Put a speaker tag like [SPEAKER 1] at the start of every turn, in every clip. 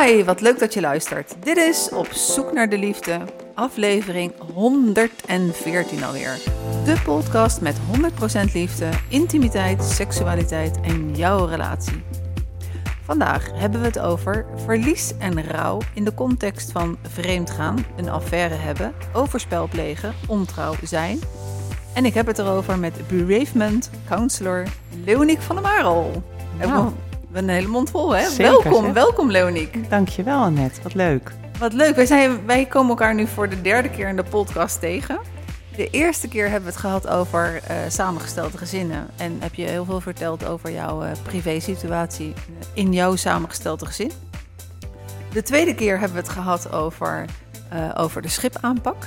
[SPEAKER 1] Hi, wat leuk dat je luistert. Dit is Op Zoek naar de Liefde, aflevering 114 alweer. De podcast met 100% liefde, intimiteit, seksualiteit en jouw relatie. Vandaag hebben we het over verlies en rouw in de context van vreemdgaan, een affaire hebben, overspel plegen, ontrouw zijn. En ik heb het erover met bereavement counselor Leoniek van der Marel. Een hele mond vol, hè?
[SPEAKER 2] Zeker,
[SPEAKER 1] welkom, welkom Leoniek.
[SPEAKER 2] Dankjewel Annette, wat leuk.
[SPEAKER 1] Wat leuk. Wij, zijn, wij komen elkaar nu voor de derde keer in de podcast tegen. De eerste keer hebben we het gehad over eh, samengestelde gezinnen. En heb je heel veel verteld over jouw eh privé-situatie in jouw samengestelde gezin. De tweede keer hebben we het gehad over, eh, over de schipaanpak.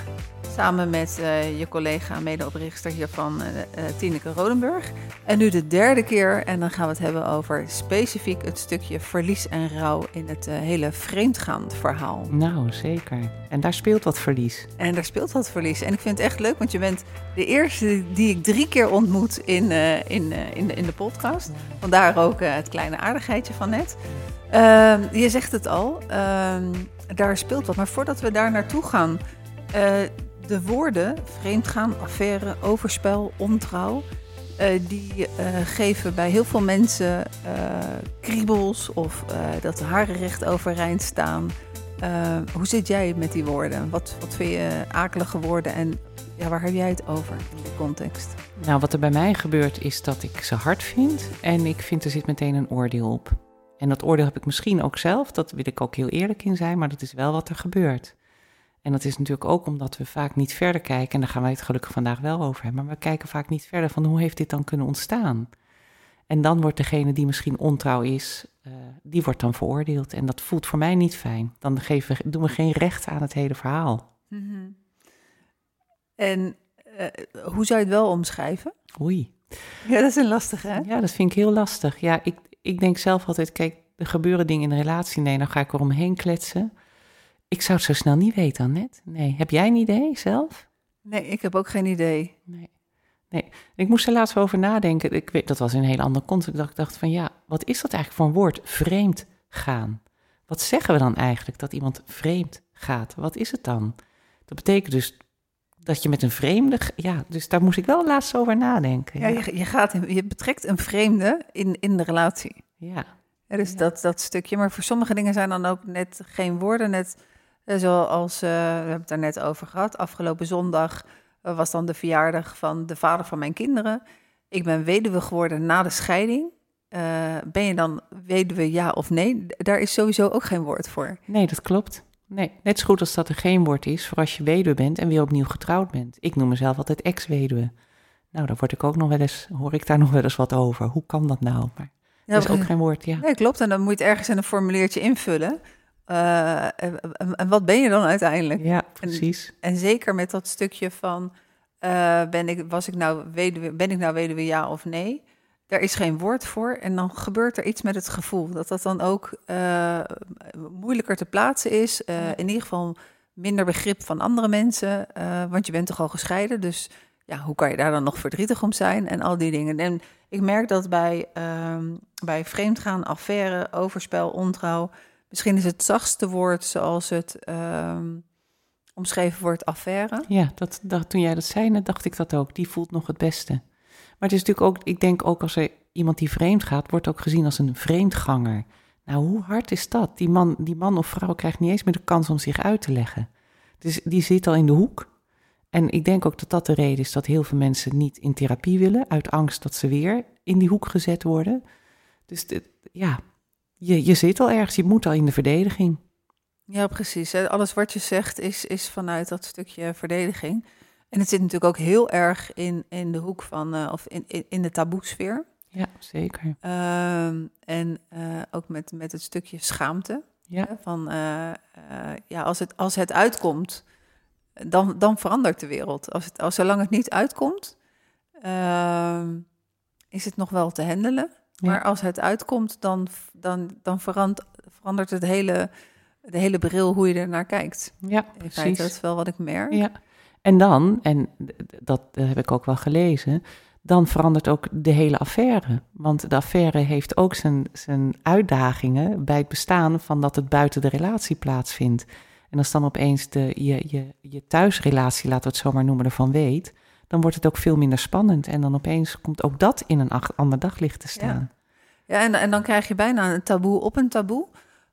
[SPEAKER 1] Samen met eh, je collega, medeoprichter hiervan, eh, Tineke Rodenburg. En nu de derde keer. En dan gaan we het hebben over specifiek het stukje verlies en rouw in het hele vreemdgaan verhaal.
[SPEAKER 2] Nou, zeker. En daar speelt wat verlies.
[SPEAKER 1] En daar speelt wat verlies. En ik vind het echt leuk, want je bent de eerste die ik drie keer ontmoet in, in, in, de, in de podcast. Vandaar ook het kleine aardigheidje van net. Ehm, je zegt het al, ehm, daar speelt wat. Maar voordat we daar naartoe gaan, de woorden vreemdgaan, affaire, overspel, ontrouw... eh, die eh, geven bij heel veel mensen eh, kriebels of dat de haren recht overeind staan... Hoe zit jij met die woorden? Wat, wat vind je akelige woorden en ja, waar heb jij het over in die context?
[SPEAKER 2] Nou, wat er bij mij gebeurt is dat ik ze hard vind en ik vind er zit meteen een oordeel op. En dat oordeel heb ik misschien ook zelf, dat wil ik ook heel eerlijk in zijn, maar dat is wel wat er gebeurt. En dat is natuurlijk ook omdat we vaak niet verder kijken, en daar gaan wij het gelukkig vandaag wel over hebben, maar we kijken vaak niet verder van hoe heeft dit dan kunnen ontstaan? En dan wordt degene die misschien ontrouw is, uh, die wordt dan veroordeeld. En dat voelt voor mij niet fijn. Dan geven we, doen we geen recht aan het hele verhaal.
[SPEAKER 1] Mm-hmm. En uh, hoe zou je het wel omschrijven?
[SPEAKER 2] Oei.
[SPEAKER 1] Ja, dat is een lastige, hè?
[SPEAKER 2] Ja, dat vind ik heel lastig. Ja, ik, ik denk zelf altijd, kijk, er gebeuren dingen in de relatie. Nee, dan ga ik eromheen kletsen. Ik zou het zo snel niet weten, Annette. Nee, heb jij een idee zelf?
[SPEAKER 1] Nee, ik heb ook geen idee.
[SPEAKER 2] Nee. Nee, ik moest er laatst wel over nadenken. Ik weet, dat was in een hele andere context. Dat ik dacht van ja, wat is dat eigenlijk voor een woord? Vreemd gaan. Wat zeggen we dan eigenlijk dat iemand vreemd gaat? Wat is het dan? Dat betekent dus dat je met een vreemde. Ja, dus daar moest ik wel laatst over nadenken.
[SPEAKER 1] Ja, ja je, je, gaat, je betrekt een vreemde in, in de relatie.
[SPEAKER 2] Ja.
[SPEAKER 1] ja dus ja. Dat, dat stukje. Maar voor sommige dingen zijn dan ook net geen woorden. Net zoals uh, we hebben het daar net over gehad. Afgelopen zondag was dan de verjaardag van de vader van mijn kinderen. Ik ben weduwe geworden na de scheiding. Uh, ben je dan weduwe ja of nee? Daar is sowieso ook geen woord voor.
[SPEAKER 2] Nee, dat klopt. Nee, net zo goed als dat er geen woord is voor als je weduwe bent en weer opnieuw getrouwd bent. Ik noem mezelf altijd ex-weduwe. Nou, daar word ik ook nog wel eens, hoor ik daar nog wel eens wat over. Hoe kan dat nou? Maar ja, dat is ook geen woord, ja.
[SPEAKER 1] Nee, klopt. En dan moet je het ergens in een formuliertje invullen. Uh, en, en, wat ben je dan uiteindelijk?
[SPEAKER 2] Ja, precies.
[SPEAKER 1] En, en zeker met dat stukje van, uh, ben, ik, was ik nou weduwe, ben ik nou weduwe ja of nee? Daar is geen woord voor en dan gebeurt er iets met het gevoel. Dat dat dan ook uh, moeilijker te plaatsen is. In ieder geval minder begrip van andere mensen. Want je bent toch al gescheiden. Dus ja, hoe kan je daar dan nog verdrietig om zijn? En al die dingen. En ik merk dat bij, um, bij vreemdgaan, affaire, overspel, ontrouw... misschien is het zachtste woord zoals het um, omschreven wordt affaire.
[SPEAKER 2] Ja, dat, toen jij dat zei, dacht ik dat ook. Die voelt nog het beste. Maar het is natuurlijk ook, ik denk ook als er iemand die vreemd gaat, wordt ook gezien als een vreemdganger. Nou, hoe hard is dat? Die man, die man of vrouw krijgt niet eens meer de kans om zich uit te leggen. Dus die zit al in de hoek. En ik denk ook dat dat de reden is dat heel veel mensen niet in therapie willen, uit angst dat ze weer in die hoek gezet worden. Dus dit, ja, je, je zit al ergens, je moet al in de verdediging.
[SPEAKER 1] Ja, precies. Alles wat je zegt is, is vanuit dat stukje verdediging. En het zit natuurlijk ook heel erg in, in de hoek van, uh, of in, in, in de taboesfeer.
[SPEAKER 2] Ja, zeker.
[SPEAKER 1] Um, en uh, ook met, met het stukje schaamte.
[SPEAKER 2] Ja.
[SPEAKER 1] Hè, van, uh, ja, als het, als het uitkomt, dan, dan verandert de wereld. Als het, als, zolang het niet uitkomt, ehm, is het nog wel te handelen. Ja. Maar als het uitkomt, dan, dan, dan verandert, verandert het hele, de hele bril hoe je er naar kijkt.
[SPEAKER 2] Ja,
[SPEAKER 1] In feite, dat is wel wat ik merk.
[SPEAKER 2] Ja. En dan, en dat heb ik ook wel gelezen, dan verandert ook de hele affaire. Want de affaire heeft ook zijn, zijn uitdagingen bij het bestaan van dat het buiten de relatie plaatsvindt. En als dan opeens de, je, je, je thuisrelatie, laten we het zomaar noemen, ervan weet, dan wordt het ook veel minder spannend. En dan opeens komt ook dat in een ander daglicht te staan.
[SPEAKER 1] Ja, en, en dan krijg je bijna een taboe op een taboe.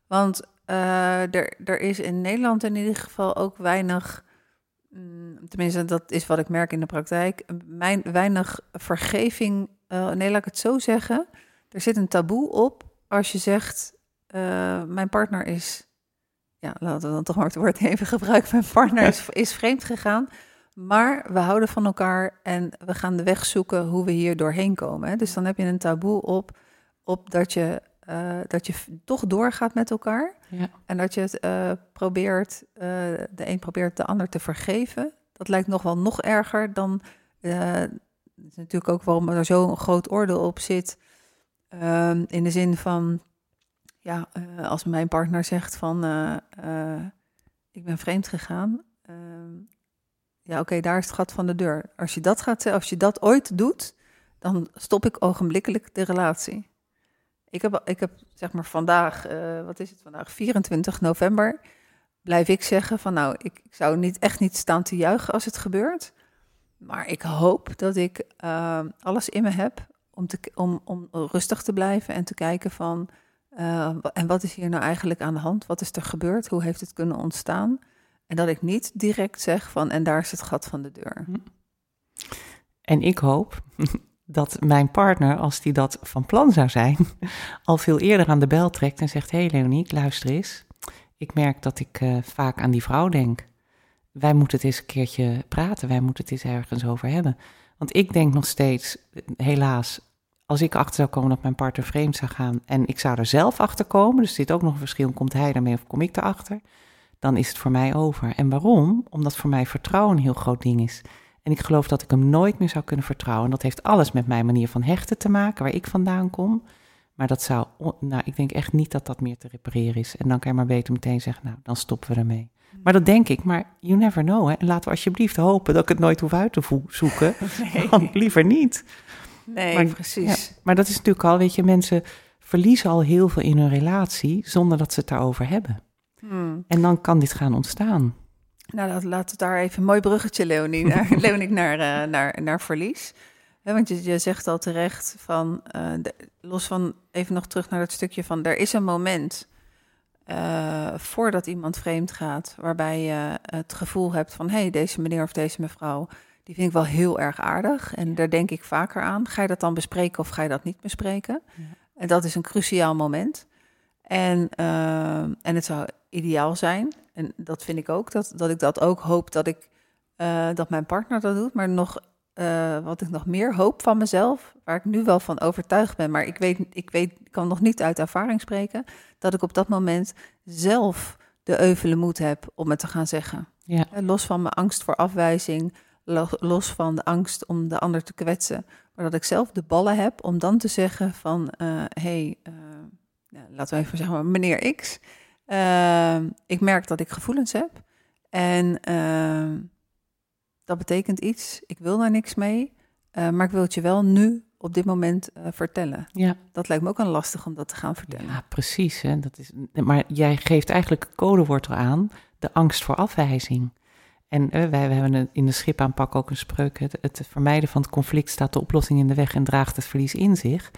[SPEAKER 1] Want uh, er, er is in Nederland in ieder geval ook weinig, mm, tenminste dat is wat ik merk in de praktijk, mijn, weinig vergeving. Uh, nee, laat ik het zo zeggen. Er zit een taboe op als je zegt, uh, mijn partner is, ja, laten we dan toch maar het woord even gebruiken, mijn partner is, is vreemd gegaan. Maar we houden van elkaar en we gaan de weg zoeken hoe we hier doorheen komen. Hè? Dus dan heb je een taboe op, op dat je uh, dat je toch doorgaat met elkaar. Ja. En dat je het uh, probeert, uh, de een probeert de ander te vergeven. Dat lijkt nog wel nog erger dan. is natuurlijk ook waarom er zo'n groot oordeel op zit. Ehm, in de zin van. Ja, als mijn partner zegt van. ik ben vreemd gegaan. Ja, oké, daar is het gat van de deur. Als je dat gaat als je dat ooit doet, dan stop ik ogenblikkelijk de relatie. Ik heb, ik heb zeg maar vandaag, uh, wat is het vandaag, 24 november, blijf ik zeggen van nou, ik, zou niet, echt niet staan te juichen als het gebeurt. Maar ik hoop dat ik uh, alles in me heb om, te, om, om rustig te blijven en te kijken van, en wat is hier nou eigenlijk aan de hand? Wat is er gebeurd? Hoe heeft het kunnen ontstaan? En dat ik niet direct zeg van, en daar is het gat van de deur. Hm.
[SPEAKER 2] En ik hoop dat mijn partner, als die dat van plan zou zijn, al veel eerder aan de bel trekt en zegt: Hé hey Leonie, luister eens. Ik merk dat ik uh, vaak aan die vrouw denk. Wij moeten het eens een keertje praten, wij moeten het eens ergens over hebben. Want ik denk nog steeds, helaas, als ik achter zou komen dat mijn partner vreemd zou gaan en ik zou er zelf achter komen, dus dit ook nog een verschil, komt hij daarmee of kom ik erachter, dan is het voor mij over. En waarom? Omdat voor mij vertrouwen een heel groot ding is. En ik geloof dat ik hem nooit meer zou kunnen vertrouwen. Dat heeft alles met mijn manier van hechten te maken, waar ik vandaan kom. Maar dat zou, nou, ik denk echt niet dat dat meer te repareren is. En dan kan je maar beter meteen zeggen, nou, dan stoppen we ermee. Maar dat denk ik, maar you never know. Hè? En laten we alsjeblieft hopen dat ik het nooit hoef uit te zoeken. Nee. liever niet.
[SPEAKER 1] Nee, maar, precies.
[SPEAKER 2] maar dat is natuurlijk al, weet je, mensen verliezen al heel veel in hun relatie zonder dat ze het daarover hebben. Hmm. En dan kan dit gaan ontstaan.
[SPEAKER 1] Nou, laat, laat het daar even een mooi bruggetje, Leonie, naar, Leonie, naar, uh, naar, naar verlies. want je, je zegt al terecht van, uh, de, los van even nog terug naar het stukje van, er is een moment uh, voordat iemand vreemd gaat, waarbij je het gevoel hebt van, hé, hey, deze meneer of deze mevrouw, die vind ik wel heel erg aardig. En daar denk ik vaker aan. Ga je dat dan bespreken of ga je dat niet bespreken? Ja. En dat is een cruciaal moment. En, en het zou ideaal zijn en dat vind ik ook, dat, dat ik dat ook hoop dat ik uh, dat mijn partner dat doet. Maar nog uh, wat ik nog meer hoop van mezelf, waar ik nu wel van overtuigd ben, maar ik weet, ik weet, ik kan nog niet uit ervaring spreken, dat ik op dat moment zelf de euvele moed heb om het te gaan zeggen. Ja. Los van mijn angst voor afwijzing, los van de angst om de ander te kwetsen, maar dat ik zelf de ballen heb om dan te zeggen van, hé, uh, hey, laten we even zeggen, meneer X, Ehm, ik merk dat ik gevoelens heb. En ehm, dat betekent iets. Ik wil daar niks mee. Uh, maar ik wil het je wel nu op dit moment uh, vertellen. Ja. Dat lijkt me ook een lastig om dat te gaan vertellen.
[SPEAKER 2] Ja, precies. Hè? Dat is, maar jij geeft eigenlijk een codewoord aan, de angst voor afwijzing. En uh, wij, wij, hebben in de schipaanpak ook een spreuk, het, het vermijden van het conflict staat de oplossing in de weg en draagt het verlies in zich.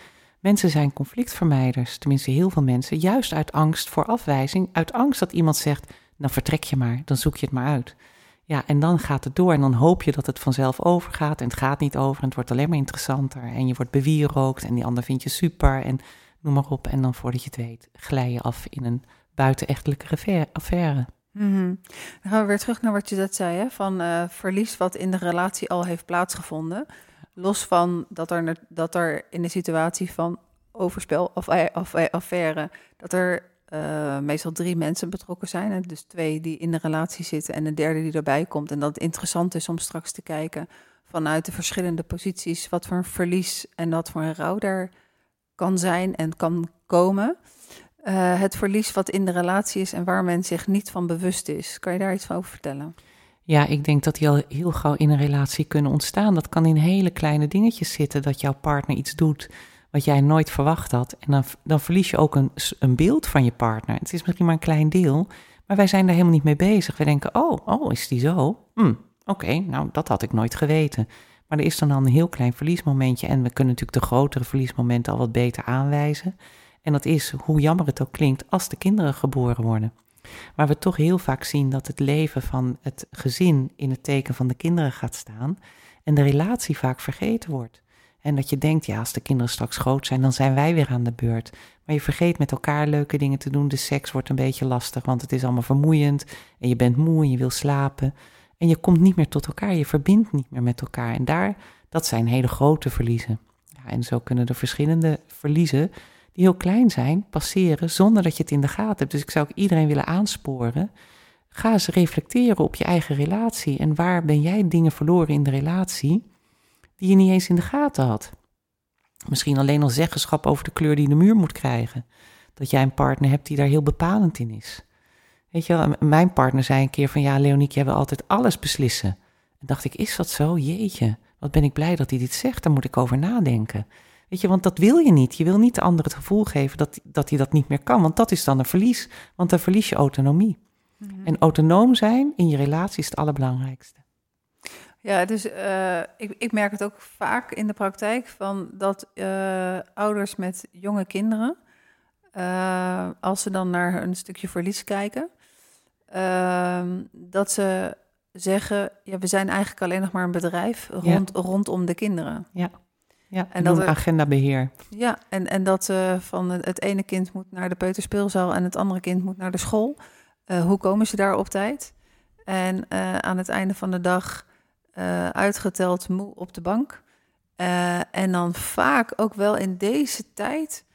[SPEAKER 2] Mensen zijn conflictvermijders, tenminste heel veel mensen, juist uit angst voor afwijzing, uit angst dat iemand zegt, dan vertrek je maar, dan zoek je het maar uit. Ja, en dan gaat het door en dan hoop je dat het vanzelf overgaat en het gaat niet over en het wordt alleen maar interessanter en je wordt bewierookt en die ander vindt je super en noem maar op. En dan voordat je het weet, glij je af in een buitenechtelijke affaire.
[SPEAKER 1] Mm Dan gaan we weer terug naar wat je net zei, hè? van uh, verlies wat in de relatie al heeft plaatsgevonden. Los van dat er, dat er in de situatie van overspel of, of affaire, dat er uh, meestal drie mensen betrokken zijn. Hè? Dus twee die in de relatie zitten en een derde die erbij komt. En dat het interessant is om straks te kijken vanuit de verschillende posities wat voor een verlies en wat voor een rouw daar kan zijn en kan komen. Het verlies wat in de relatie is en waar men zich niet van bewust is. Kan je daar iets over vertellen?
[SPEAKER 2] Ja, ik denk dat die al heel gauw in een relatie kunnen ontstaan. Dat kan in hele kleine dingetjes zitten, dat jouw partner iets doet wat jij nooit verwacht had. En dan, dan verlies je ook een, een beeld van je partner. Het is misschien maar een klein deel, maar wij zijn daar helemaal niet mee bezig. We denken, oh, oh is die zo? Hm, Oké, nou dat had ik nooit geweten. Maar er is dan al een heel klein verliesmomentje en we kunnen natuurlijk de grotere verliesmomenten al wat beter aanwijzen. En dat is, hoe jammer het ook klinkt, als de kinderen geboren worden. Waar we toch heel vaak zien dat het leven van het gezin in het teken van de kinderen gaat staan en de relatie vaak vergeten wordt. En dat je denkt, ja, als de kinderen straks groot zijn, dan zijn wij weer aan de beurt. Maar je vergeet met elkaar leuke dingen te doen. De seks wordt een beetje lastig, want het is allemaal vermoeiend. En je bent moe en je wil slapen. En je komt niet meer tot elkaar, je verbindt niet meer met elkaar. En daar, dat zijn hele grote verliezen. Ja, en zo kunnen er verschillende verliezen, die heel klein zijn, passeren zonder dat je het in de gaten hebt. Dus ik zou ook iedereen willen aansporen. Ga eens reflecteren op je eigen relatie. En waar ben jij dingen verloren in de relatie die je niet eens in de gaten had? Misschien alleen al zeggenschap over de kleur die de muur moet krijgen. Dat jij een partner hebt die daar heel bepalend in is. Weet je mijn partner zei een keer van ja, Leoniek, jij wil altijd alles beslissen. En dacht ik, is dat zo? Jeetje, wat ben ik blij dat hij dit zegt, daar moet ik over nadenken. Weet je, want dat wil je niet. Je wil niet de ander het gevoel geven dat, dat hij dat niet meer kan, want dat is dan een verlies. Want dan verlies je autonomie. Mhm. En autonoom zijn in je relatie is het allerbelangrijkste.
[SPEAKER 1] Ja, dus uh, ik, ik, merk het ook vaak in de praktijk van dat uh, ouders met jonge kinderen, uh, als ze dan naar een stukje verlies kijken, Ehm, dat ze zeggen, ja, we zijn eigenlijk alleen nog maar een bedrijf rond, rondom de kinderen.
[SPEAKER 2] Ja, ja en dat agendabeheer.
[SPEAKER 1] Ja, en, en dat uh, van het ene kind moet naar de peuterspeelzaal en het andere kind moet naar de school. Uh, hoe komen ze daar op tijd? En uh, aan het einde van de dag uitgeteld moe op de bank. en dan vaak ook wel in deze tijd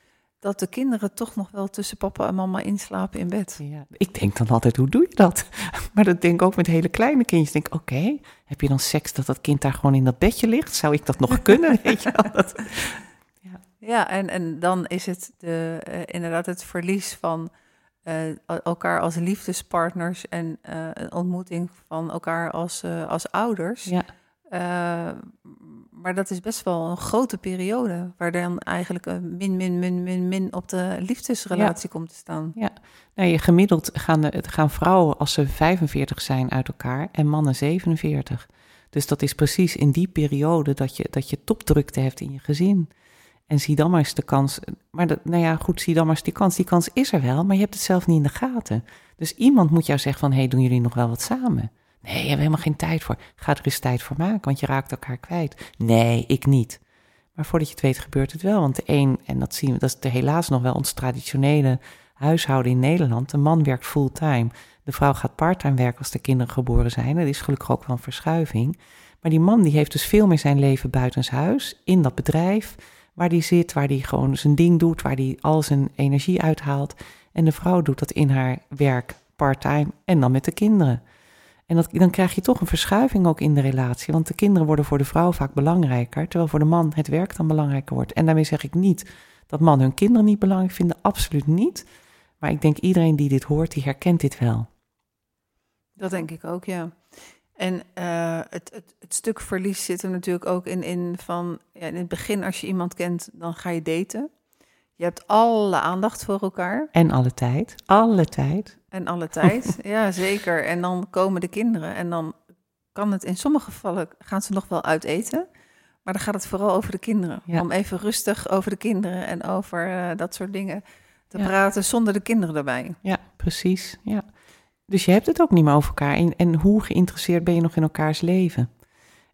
[SPEAKER 1] dat de kinderen toch nog wel tussen papa en mama inslapen in bed.
[SPEAKER 2] Ja, ik denk dan altijd, hoe doe je dat? Maar dat denk ik ook met hele kleine kindjes. Denk, oké, heb je dan seks dat dat kind daar gewoon in dat bedje ligt? Zou ik dat nog kunnen? Weet je wel? Dat,
[SPEAKER 1] ja. ja, en, en dan is het de, uh, inderdaad het verlies van uh, elkaar als liefdespartners en uh, een ontmoeting van elkaar als, als ouders. Ja. Maar dat is best wel een grote periode, waar dan eigenlijk een min, min, min, min, min op de liefdesrelatie komt te staan.
[SPEAKER 2] Ja, nou, je gemiddeld gaan, de, gaan vrouwen als ze 45 zijn uit elkaar en mannen 47. Dus dat is precies in die periode dat je, dat je topdrukte hebt in je gezin. En zie dan maar eens de kans. Maar dat, nou ja, goed, zie dan maar eens die kans. Die kans is er wel, maar je hebt het zelf niet in de gaten. Dus iemand moet jou zeggen van, hé, hey, doen jullie nog wel wat samen? Nee, je hebt helemaal geen tijd voor. Ga er eens tijd voor maken, want je raakt elkaar kwijt. Nee, ik niet. Maar voordat je het weet gebeurt het wel. Want de een, en dat zien we, dat is helaas nog wel ons traditionele huishouden in Nederland. De man werkt fulltime. De vrouw gaat parttime werken als de kinderen geboren zijn. Dat is gelukkig ook wel een verschuiving. Maar die man die heeft dus veel meer zijn leven buitenshuis, in dat bedrijf, waar die zit, waar die gewoon zijn ding doet, waar die al zijn energie uithaalt. En de vrouw doet dat in haar werk parttime en dan met de kinderen. En dan krijg je toch een verschuiving ook in de relatie. Want de kinderen worden voor de vrouw vaak belangrijker, terwijl voor de man het werk dan belangrijker wordt. En daarmee zeg ik niet dat mannen hun kinderen niet belangrijk vinden, absoluut niet. Maar ik denk iedereen die dit hoort, die herkent dit wel.
[SPEAKER 1] Dat denk ik ook, ja. En uh, het, het, het, stuk verlies zit er natuurlijk ook in, in van, ja, in het begin als je iemand kent, dan ga je daten. Je hebt alle aandacht voor elkaar.
[SPEAKER 2] En alle tijd. Alle tijd.
[SPEAKER 1] En alle tijd, ja zeker. En dan komen de kinderen en dan kan het in sommige gevallen, gaan ze nog wel uit eten. Maar dan gaat het vooral over de kinderen. Om even rustig over de kinderen en over uh, dat soort dingen te praten zonder de kinderen erbij.
[SPEAKER 2] Ja, precies. Ja. Dus je hebt het ook niet meer over elkaar. En, en hoe geïnteresseerd ben je nog in elkaars leven?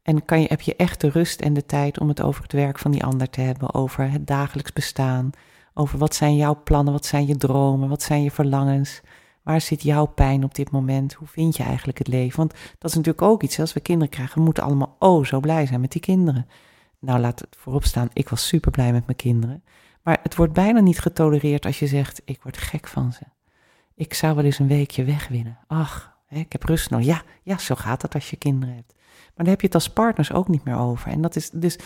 [SPEAKER 2] En kan je, heb je echt de rust en de tijd om het over het werk van die ander te hebben, over het dagelijks bestaan, over wat zijn jouw plannen, wat zijn je dromen, wat zijn je verlangens, waar zit jouw pijn op dit moment, hoe vind je eigenlijk het leven? Want dat is natuurlijk ook iets, als we kinderen krijgen, we moeten allemaal oh zo blij zijn met die kinderen. Nou, laat het voorop staan, ik was super blij met mijn kinderen. Maar het wordt bijna niet getolereerd als je zegt, ik word gek van ze. Ik zou wel eens een weekje weg willen. Ach, ik heb rust nodig. Ja, ja, zo gaat het als je kinderen hebt. Maar daar heb je het als partners ook niet meer over. En dat is dus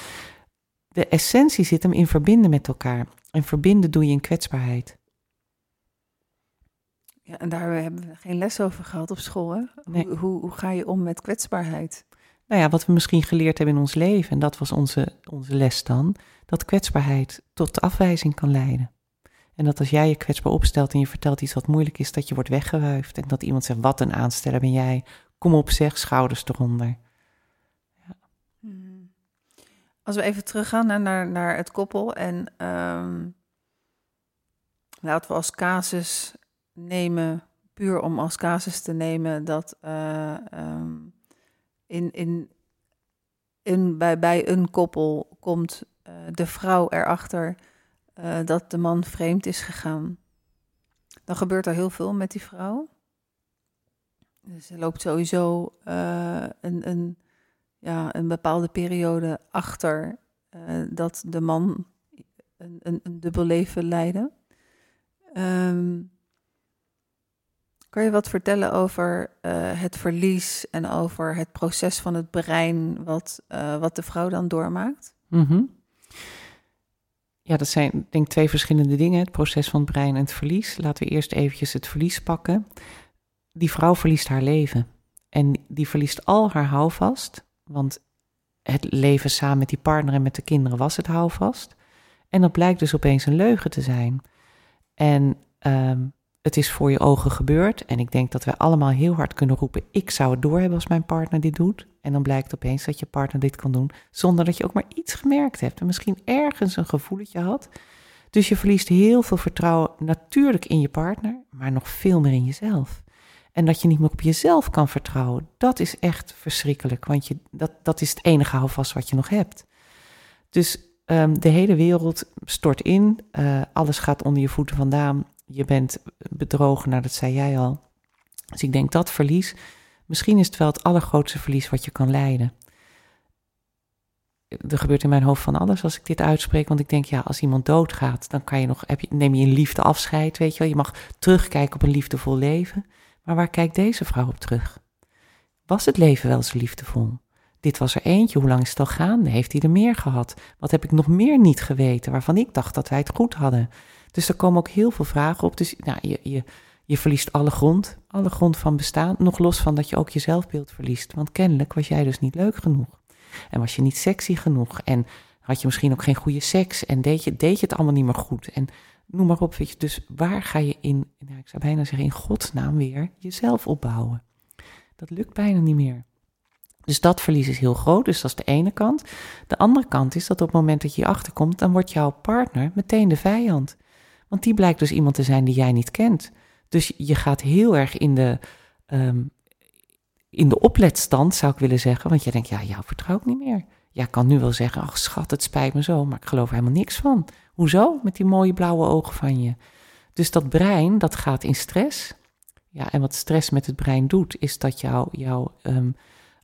[SPEAKER 2] de essentie zit hem in verbinden met elkaar. En verbinden doe je in kwetsbaarheid.
[SPEAKER 1] Ja, en daar hebben we geen les over gehad op school. Hè?
[SPEAKER 2] Nee.
[SPEAKER 1] Hoe, hoe, hoe ga je om met kwetsbaarheid?
[SPEAKER 2] Nou ja, wat we misschien geleerd hebben in ons leven, en dat was onze, onze les dan, dat kwetsbaarheid tot afwijzing kan leiden. En dat als jij je kwetsbaar opstelt en je vertelt iets wat moeilijk is, dat je wordt weggewuifd. En dat iemand zegt, wat een aansteller ben jij. Kom op zeg, schouders eronder.
[SPEAKER 1] Hmm. Als we even teruggaan naar, naar, naar het koppel en ehm, laten we als casus nemen, puur om als casus te nemen, dat eh, ehm, in, in, in, bij, bij een koppel komt eh, de vrouw erachter eh, dat de man vreemd is gegaan. Dan gebeurt er heel veel met die vrouw. Dus er loopt sowieso een, een, ja, een bepaalde periode achter eh, dat de man een, een, een dubbel leven leidde. Ehm, kan je wat vertellen over eh, het verlies en over het proces van het brein wat, eh, wat de vrouw dan doormaakt?
[SPEAKER 2] Mhm. Ja, dat zijn denk ik twee verschillende dingen. Het proces van het brein en het verlies. Laten we eerst eventjes het verlies pakken. Die vrouw verliest haar leven. En die verliest al haar houvast. Want het leven samen met die partner en met de kinderen was het houvast. En dat blijkt dus opeens een leugen te zijn. En ehm, het is voor je ogen gebeurd. En ik denk dat wij allemaal heel hard kunnen roepen: ik zou het doorhebben als mijn partner dit doet. En dan blijkt opeens dat je partner dit kan doen zonder dat je ook maar iets gemerkt hebt. En misschien ergens een gevoeletje had. Dus je verliest heel veel vertrouwen natuurlijk in je partner, maar nog veel meer in jezelf. En dat je niet meer op jezelf kan vertrouwen, dat is echt verschrikkelijk. Want je, dat, dat is het enige houvast wat je nog hebt. Dus ehm, de hele wereld stort in. eh, alles gaat onder je voeten vandaan. Je bent bedrogen, nou dat zei jij al. Dus ik denk dat verlies, misschien is het wel het allergrootste verlies wat je kan lijden. Er gebeurt in mijn hoofd van alles als ik dit uitspreek. Want ik denk, ja, als iemand doodgaat, dan kan je nog, heb je, neem je in liefde afscheid, weet je wel. Je mag terugkijken op een liefdevol leven. Maar waar kijkt deze vrouw op terug? Was het leven wel zo liefdevol? Dit was er eentje, hoe lang is het al gaande? Heeft hij er meer gehad? Wat heb ik nog meer niet geweten, waarvan ik dacht dat wij het goed hadden? Dus er komen ook heel veel vragen op. Dus nou, je, je, je verliest alle grond, alle grond van bestaan. Nog los van dat je ook je zelfbeeld verliest. Want kennelijk was jij dus niet leuk genoeg. En was je niet sexy genoeg. En had je misschien ook geen goede seks. En deed je, deed je het allemaal niet meer goed. En noem maar op, weet je. Dus waar ga je in, nou, ik zou bijna zeggen in godsnaam weer, jezelf opbouwen? Dat lukt bijna niet meer. Dus dat verlies is heel groot, dus dat is de ene kant. De andere kant is dat op het moment dat je achterkomt, dan wordt jouw partner meteen de vijand. Want die blijkt dus iemand te zijn die jij niet kent. Dus je gaat heel erg in de, um, in de opletstand, zou ik willen zeggen. Want je denkt, ja, jou vertrouw ik niet meer. Jij kan nu wel zeggen, ach schat, het spijt me zo, maar ik geloof er helemaal niks van. Hoezo? Met die mooie blauwe ogen van je. Dus dat brein, dat gaat in stress. Ja, en wat stress met het brein doet, is dat jouw um,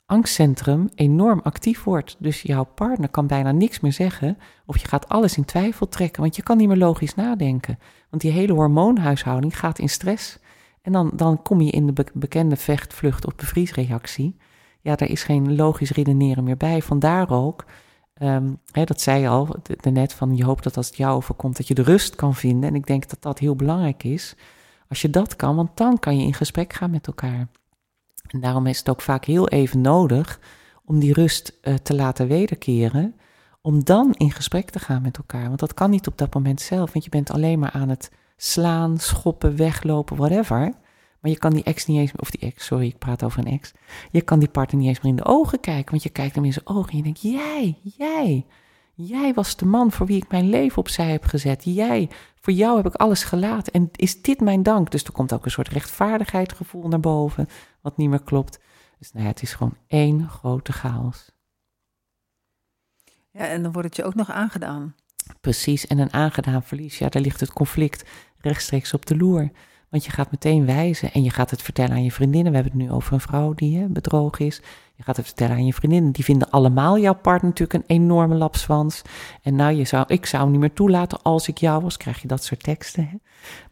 [SPEAKER 2] angstcentrum enorm actief wordt. Dus jouw partner kan bijna niks meer zeggen. Of je gaat alles in twijfel trekken, want je kan niet meer logisch nadenken. Want die hele hormoonhuishouding gaat in stress. En dan, dan kom je in de be bekende vecht, vlucht of bevriesreactie. Ja, daar is geen logisch redeneren meer bij. Vandaar ook, um, hè, dat zei je al net, van je hoopt dat als het jou overkomt, dat je de rust kan vinden. En ik denk dat dat heel belangrijk is. Als je dat kan, want dan kan je in gesprek gaan met elkaar. En daarom is het ook vaak heel even nodig om die rust uh, te laten wederkeren. Om dan in gesprek te gaan met elkaar. Want dat kan niet op dat moment zelf. Want je bent alleen maar aan het slaan, schoppen, weglopen, whatever. Maar je kan die ex niet eens of die ex, sorry, ik praat over een ex. Je kan die partner niet eens meer in de ogen kijken. Want je kijkt hem in zijn ogen en je denkt, jij, jij. Jij was de man voor wie ik mijn leven opzij heb gezet. Jij, voor jou heb ik alles gelaten. En is dit mijn dank? Dus er komt ook een soort rechtvaardigheidsgevoel naar boven, wat niet meer klopt. Dus nou ja, het is gewoon één grote chaos.
[SPEAKER 1] Ja, en dan wordt het je ook nog aangedaan.
[SPEAKER 2] Precies, en een aangedaan verlies, ja, daar ligt het conflict rechtstreeks op de loer. Want je gaat meteen wijzen en je gaat het vertellen aan je vriendinnen. We hebben het nu over een vrouw die hè, bedrogen is. Je gaat het vertellen aan je vriendinnen. Die vinden allemaal jouw partner natuurlijk een enorme lapswans. En nou, je zou, ik zou hem niet meer toelaten als ik jou was. Krijg je dat soort teksten. Hè?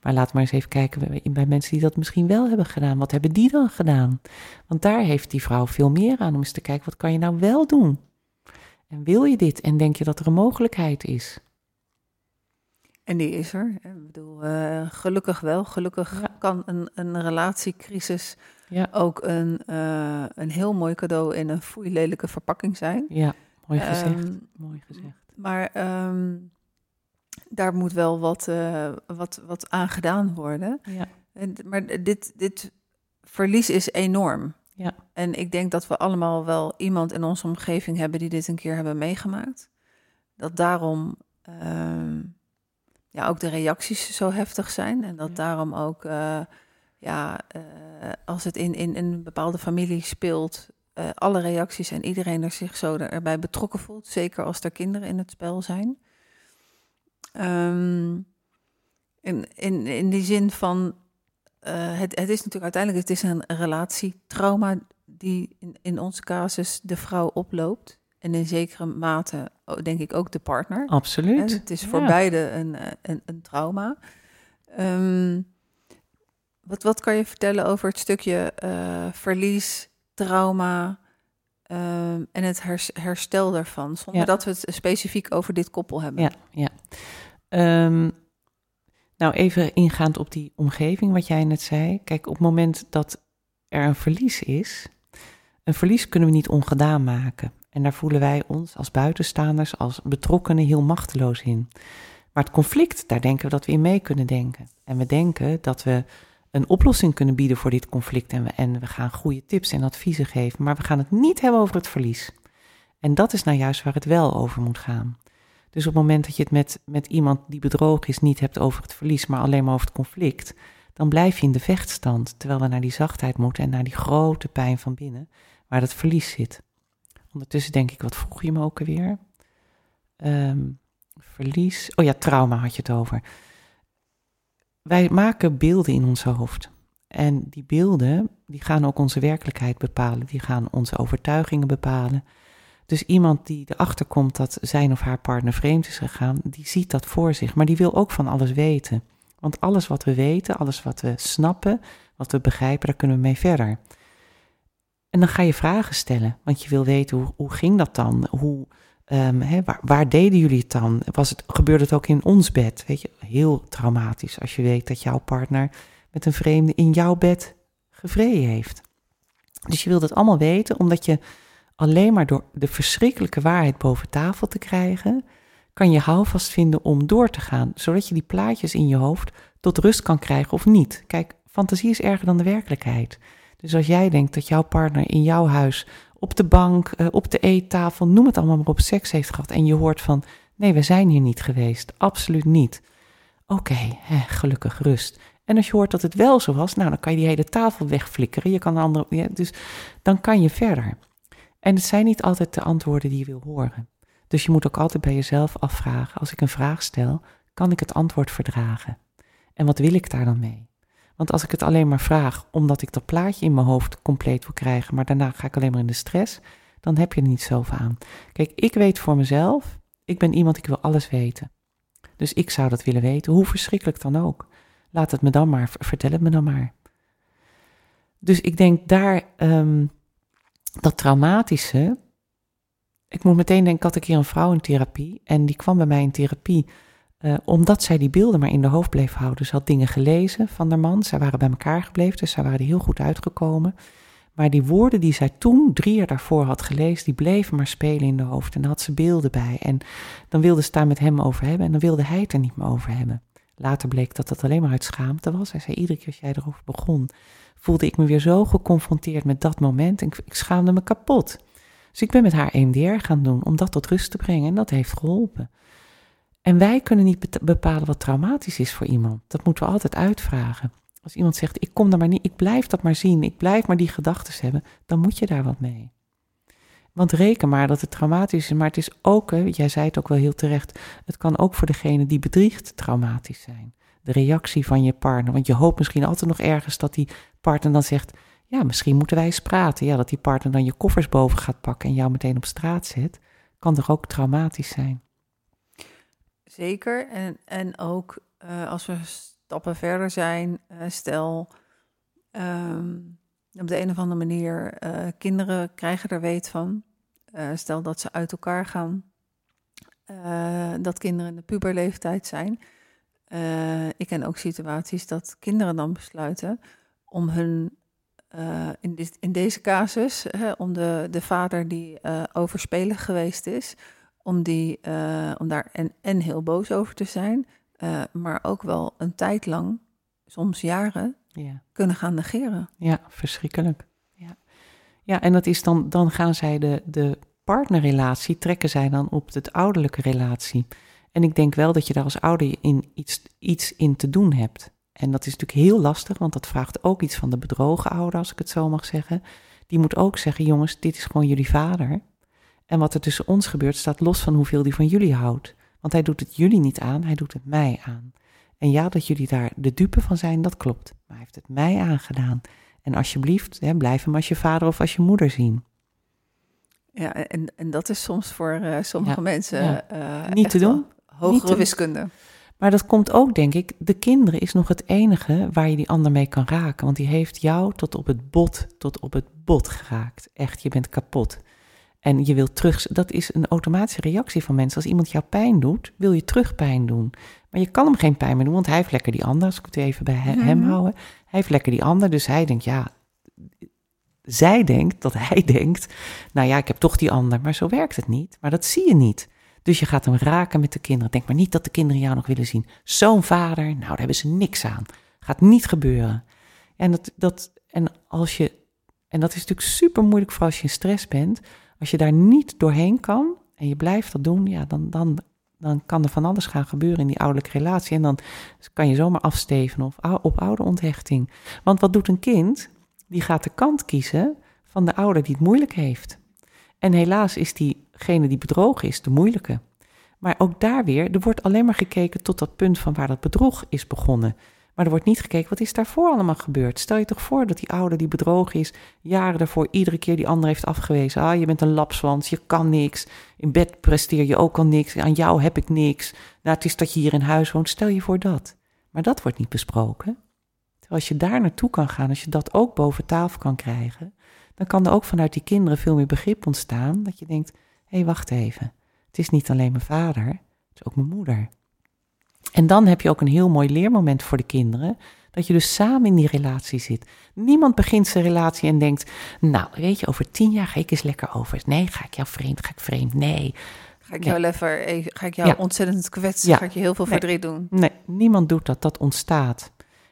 [SPEAKER 2] Maar laat maar eens even kijken bij mensen die dat misschien wel hebben gedaan. Wat hebben die dan gedaan? Want daar heeft die vrouw veel meer aan om eens te kijken, wat kan je nou wel doen? En wil je dit? En denk je dat er een mogelijkheid is?
[SPEAKER 1] En die is er. Ik bedoel, uh, gelukkig wel. Gelukkig
[SPEAKER 2] Ja.
[SPEAKER 1] kan een, een relatiecrisis
[SPEAKER 2] Ja.
[SPEAKER 1] ook een, uh, een heel mooi cadeau in een foeilelijke verpakking zijn.
[SPEAKER 2] Ja, mooi gezegd.
[SPEAKER 1] Um,
[SPEAKER 2] mooi gezegd.
[SPEAKER 1] maar um, daar moet wel wat, uh, wat, wat aan gedaan worden.
[SPEAKER 2] Ja.
[SPEAKER 1] En, maar dit, dit verlies is enorm.
[SPEAKER 2] Ja.
[SPEAKER 1] En ik denk dat we allemaal wel iemand in onze omgeving hebben die dit een keer hebben meegemaakt. Dat daarom uh, ja, ook de reacties zo heftig zijn. En dat
[SPEAKER 2] Ja.
[SPEAKER 1] daarom ook, uh, ja, uh, als het in, in, in een bepaalde familie speelt, uh, alle reacties en iedereen er zich zo erbij betrokken voelt. Zeker als er kinderen in het spel zijn. Um, in, in, in die zin van, het, het is natuurlijk uiteindelijk het is een relatietrauma die in, in onze casus de vrouw oploopt. En in zekere mate denk ik ook de partner.
[SPEAKER 2] Absoluut.
[SPEAKER 1] En het is voor ja. beide een, een, een trauma. Um, wat, wat kan je vertellen over het stukje uh, verlies, trauma um, en het herstel daarvan? Zonder
[SPEAKER 2] Ja.
[SPEAKER 1] dat we het specifiek over dit koppel hebben.
[SPEAKER 2] Ja, ja. Um, nou, even ingaand op die omgeving, wat jij net zei. Kijk, op het moment dat er een verlies is, een verlies kunnen we niet ongedaan maken. En daar voelen wij ons als buitenstaanders, als betrokkenen heel machteloos in. Maar het conflict, daar denken we dat we in mee kunnen denken. En we denken dat we een oplossing kunnen bieden voor dit conflict. En we, en we gaan goede tips en adviezen geven. Maar we gaan het niet hebben over het verlies. En dat is nou juist waar het wel over moet gaan. Dus op het moment dat je het met, met iemand die bedrogen is niet hebt over het verlies, maar alleen maar over het conflict, dan blijf je in de vechtstand. Terwijl we naar die zachtheid moeten en naar die grote pijn van binnen, waar dat verlies zit. Ondertussen denk ik, wat vroeg je me ook alweer? Um, verlies. Oh ja, trauma had je het over. Wij maken beelden in ons hoofd. En die beelden, die gaan ook onze werkelijkheid bepalen. Die gaan onze overtuigingen bepalen. Dus iemand die erachter komt dat zijn of haar partner vreemd is gegaan, die ziet dat voor zich. Maar die wil ook van alles weten. Want alles wat we weten, alles wat we snappen, wat we begrijpen, daar kunnen we mee verder. En dan ga je vragen stellen, want je wil weten hoe, hoe ging dat dan? Hoe, um, hè, waar, waar, deden jullie het dan? Was het, gebeurde het ook in ons bed? Weet je, heel traumatisch als je weet dat jouw partner met een vreemde in jouw bed gevreden heeft. Dus je wil dat allemaal weten, omdat je alleen maar door de verschrikkelijke waarheid boven tafel te krijgen, kan je houvast vinden om door te gaan, zodat je die plaatjes in je hoofd tot rust kan krijgen of niet. Kijk, fantasie is erger dan de werkelijkheid. Dus als jij denkt dat jouw partner in jouw huis op de bank, uh, op de eettafel, noem het allemaal maar op, seks heeft gehad en je hoort van, nee, we zijn hier niet geweest, absoluut niet. Oké, gelukkig rust. En als je hoort dat het wel zo was, nou, dan kan je die hele tafel wegflikkeren. Je kan andere, dus dan kan je verder. En het zijn niet altijd de antwoorden die je wil horen. Dus je moet ook altijd bij jezelf afvragen: als ik een vraag stel, kan ik het antwoord verdragen? En wat wil ik daar dan mee? Want als ik het alleen maar vraag omdat ik dat plaatje in mijn hoofd compleet wil krijgen, maar daarna ga ik alleen maar in de stress, dan heb je er niet zoveel aan. Kijk, ik weet voor mezelf, ik ben iemand, ik wil alles weten. Dus ik zou dat willen weten, hoe verschrikkelijk dan ook. Laat het me dan maar, vertel het me dan maar. Dus ik denk daar, um, dat traumatische. Ik moet meteen denken, ik had een keer een vrouw in therapie en die kwam bij mij in therapie uh, omdat zij die beelden maar in de hoofd bleef houden. Ze had dingen gelezen van haar man, zij waren bij elkaar gebleven, dus zij waren er heel goed uitgekomen. Maar die woorden die zij toen, drie jaar daarvoor had gelezen, die bleven maar spelen in de hoofd. En dan had ze beelden bij. En dan wilde ze daar met hem over hebben en dan wilde hij het er niet meer over hebben. Later bleek dat dat alleen maar uit schaamte was. Hij zei, iedere keer als jij erover begon, voelde ik me weer zo geconfronteerd met dat moment. En ik, ik schaamde me kapot. Dus ik ben met haar EMDR gaan doen om dat tot rust te brengen. En dat heeft geholpen. En wij kunnen niet bepalen wat traumatisch is voor iemand. Dat moeten we altijd uitvragen. Als iemand zegt, ik kom daar maar niet, ik blijf dat maar zien, ik blijf maar die gedachten hebben, dan moet je daar wat mee. Want reken maar dat het traumatisch is, maar het is ook, jij zei het ook wel heel terecht, het kan ook voor degene die bedriegt traumatisch zijn. De reactie van je partner, want je hoopt misschien altijd nog ergens dat die partner dan zegt, ja, misschien moeten wij eens praten. Ja, dat die partner dan je koffers boven gaat pakken en jou meteen op straat zet, kan toch ook traumatisch zijn.
[SPEAKER 1] Zeker, en, en ook uh, als we stappen verder zijn, uh, stel um, op de een of andere manier uh, kinderen krijgen er weet van. stel dat ze uit elkaar gaan, dat kinderen in de puberleeftijd zijn. eh, ik ken ook situaties dat kinderen dan besluiten om hun, eh, in, dit, in deze casus, hè, om de, de vader die overspelig geweest is, om, die, om daar en, en heel boos over te zijn, maar ook wel een tijd lang, soms jaren, ja. kunnen gaan negeren.
[SPEAKER 2] Ja, verschrikkelijk. Ja, ja en dat is dan, dan gaan zij de, de partnerrelatie, trekken zij dan op de ouderlijke relatie. En ik denk wel dat je daar als ouder in iets, iets in te doen hebt. En dat is natuurlijk heel lastig, want dat vraagt ook iets van de bedrogen ouder, als ik het zo mag zeggen. Die moet ook zeggen, jongens, dit is gewoon jullie vader. En wat er tussen ons gebeurt, staat los van hoeveel die van jullie houdt. Want hij doet het jullie niet aan, hij doet het mij aan. En ja, dat jullie daar de dupe van zijn, dat klopt. Maar hij heeft het mij aangedaan. En alsjeblieft, hè, blijf hem als je vader of als je moeder zien.
[SPEAKER 1] Ja, en, en dat is soms voor uh, sommige mensen uh,
[SPEAKER 2] niet te doen
[SPEAKER 1] hogere wiskunde.
[SPEAKER 2] Maar dat komt ook, denk ik, de kinderen is nog het enige waar je die ander mee kan raken. Want die heeft jou tot op het bot, tot op het bot geraakt. Echt, je bent kapot. En je wilt terug, dat is een automatische reactie van mensen. Als iemand jou pijn doet, wil je terug pijn doen. Maar je kan hem geen pijn meer doen, want hij heeft lekker die ander. Als ik het even bij hem, mhm. houden. Hij heeft lekker die ander, dus hij denkt, ja, zij denkt dat hij denkt, nou ja, ik heb toch die ander. Maar zo werkt het niet. Maar dat zie je niet. Dus je gaat hem raken met de kinderen. Denk maar niet dat de kinderen jou nog willen zien. Zo'n vader, nou, daar hebben ze niks aan. Gaat niet gebeuren. En, dat, dat, en, als je, en dat is natuurlijk super moeilijk voor als je in stress bent. Als je daar niet doorheen kan en je blijft dat doen, ja, dan, dan, dan kan er van alles gaan gebeuren in die ouderlijke relatie. En dan kan je zomaar afsteven of op ouderonthechting. Want wat doet een kind? Die gaat de kant kiezen van de ouder die het moeilijk heeft. En helaas is diegene die bedrogen is de moeilijke. Maar ook daar weer, er wordt alleen maar gekeken tot dat punt van waar dat bedrog is begonnen. Maar er wordt niet gekeken, wat is daarvoor allemaal gebeurd? Stel je toch voor dat die ouder die bedrogen is, jaren daarvoor iedere keer die ander heeft afgewezen. Ah, je bent een lapswans, je kan niks. In bed presteer je ook al niks. Aan jou heb ik niks. Nou, het is dat je hier in huis woont. Stel je voor dat. Maar dat wordt niet besproken. Terwijl als je daar naartoe kan gaan, als je dat ook boven tafel kan krijgen, dan kan er ook vanuit die kinderen veel meer begrip ontstaan. Dat je denkt, hé, hey, wacht even. Het is niet alleen mijn vader, het is ook mijn moeder. En dan heb je ook een heel mooi leermoment voor de kinderen. Dat je dus samen in die relatie zit. Niemand begint zijn relatie en denkt, nou, weet je, over tien jaar ga ik eens lekker over. Nee, ga ik jou vreemd, ga ik vreemd, nee.
[SPEAKER 1] Ga ik jou lever, eh, ga ik jou ontzettend kwetsen, ga ik je heel veel verdriet doen?
[SPEAKER 2] Nee, niemand doet dat, dat ontstaat.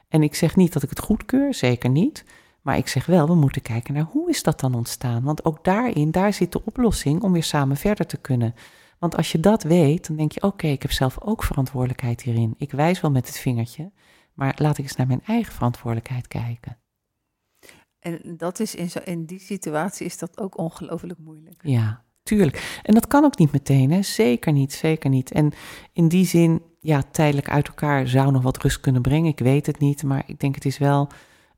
[SPEAKER 2] En ik zeg niet dat ik het goedkeur, zeker niet. Maar ik zeg wel, we moeten kijken naar hoe is dat dan ontstaan? Want ook daarin, daar zit de oplossing om weer samen verder te kunnen. Want als je dat weet, dan denk je, oké, ik heb zelf ook verantwoordelijkheid hierin. Ik wijs wel met het vingertje, maar laat ik eens naar mijn eigen verantwoordelijkheid kijken.
[SPEAKER 1] En dat is in, zo, in die situatie is dat ook ongelooflijk moeilijk.
[SPEAKER 2] Ja, tuurlijk. En dat kan ook niet meteen, hè? Zeker niet, zeker niet. En in die zin, ja, tijdelijk uit elkaar zou nog wat rust kunnen brengen. Ik weet het niet, maar ik denk het is wel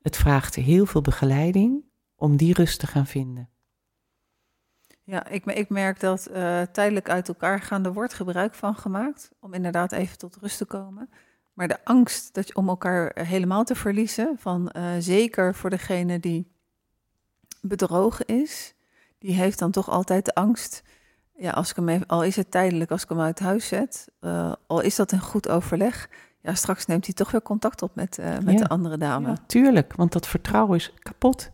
[SPEAKER 2] het vraagt heel veel begeleiding om die rust te gaan vinden.
[SPEAKER 1] Ja, ik, ik merk dat uh, tijdelijk uit elkaar gaan, er wordt gebruik van gemaakt om inderdaad even tot rust te komen. Maar de angst dat je, om elkaar helemaal te verliezen, van uh, zeker voor degene die bedrogen is, die heeft dan toch altijd de angst. Ja, als ik hem even, al is het tijdelijk, als ik hem uit huis zet, uh, al is dat een goed overleg, ja, straks neemt hij toch weer contact op met, uh, met de andere dame. Ja,
[SPEAKER 2] tuurlijk, want dat vertrouwen is kapot.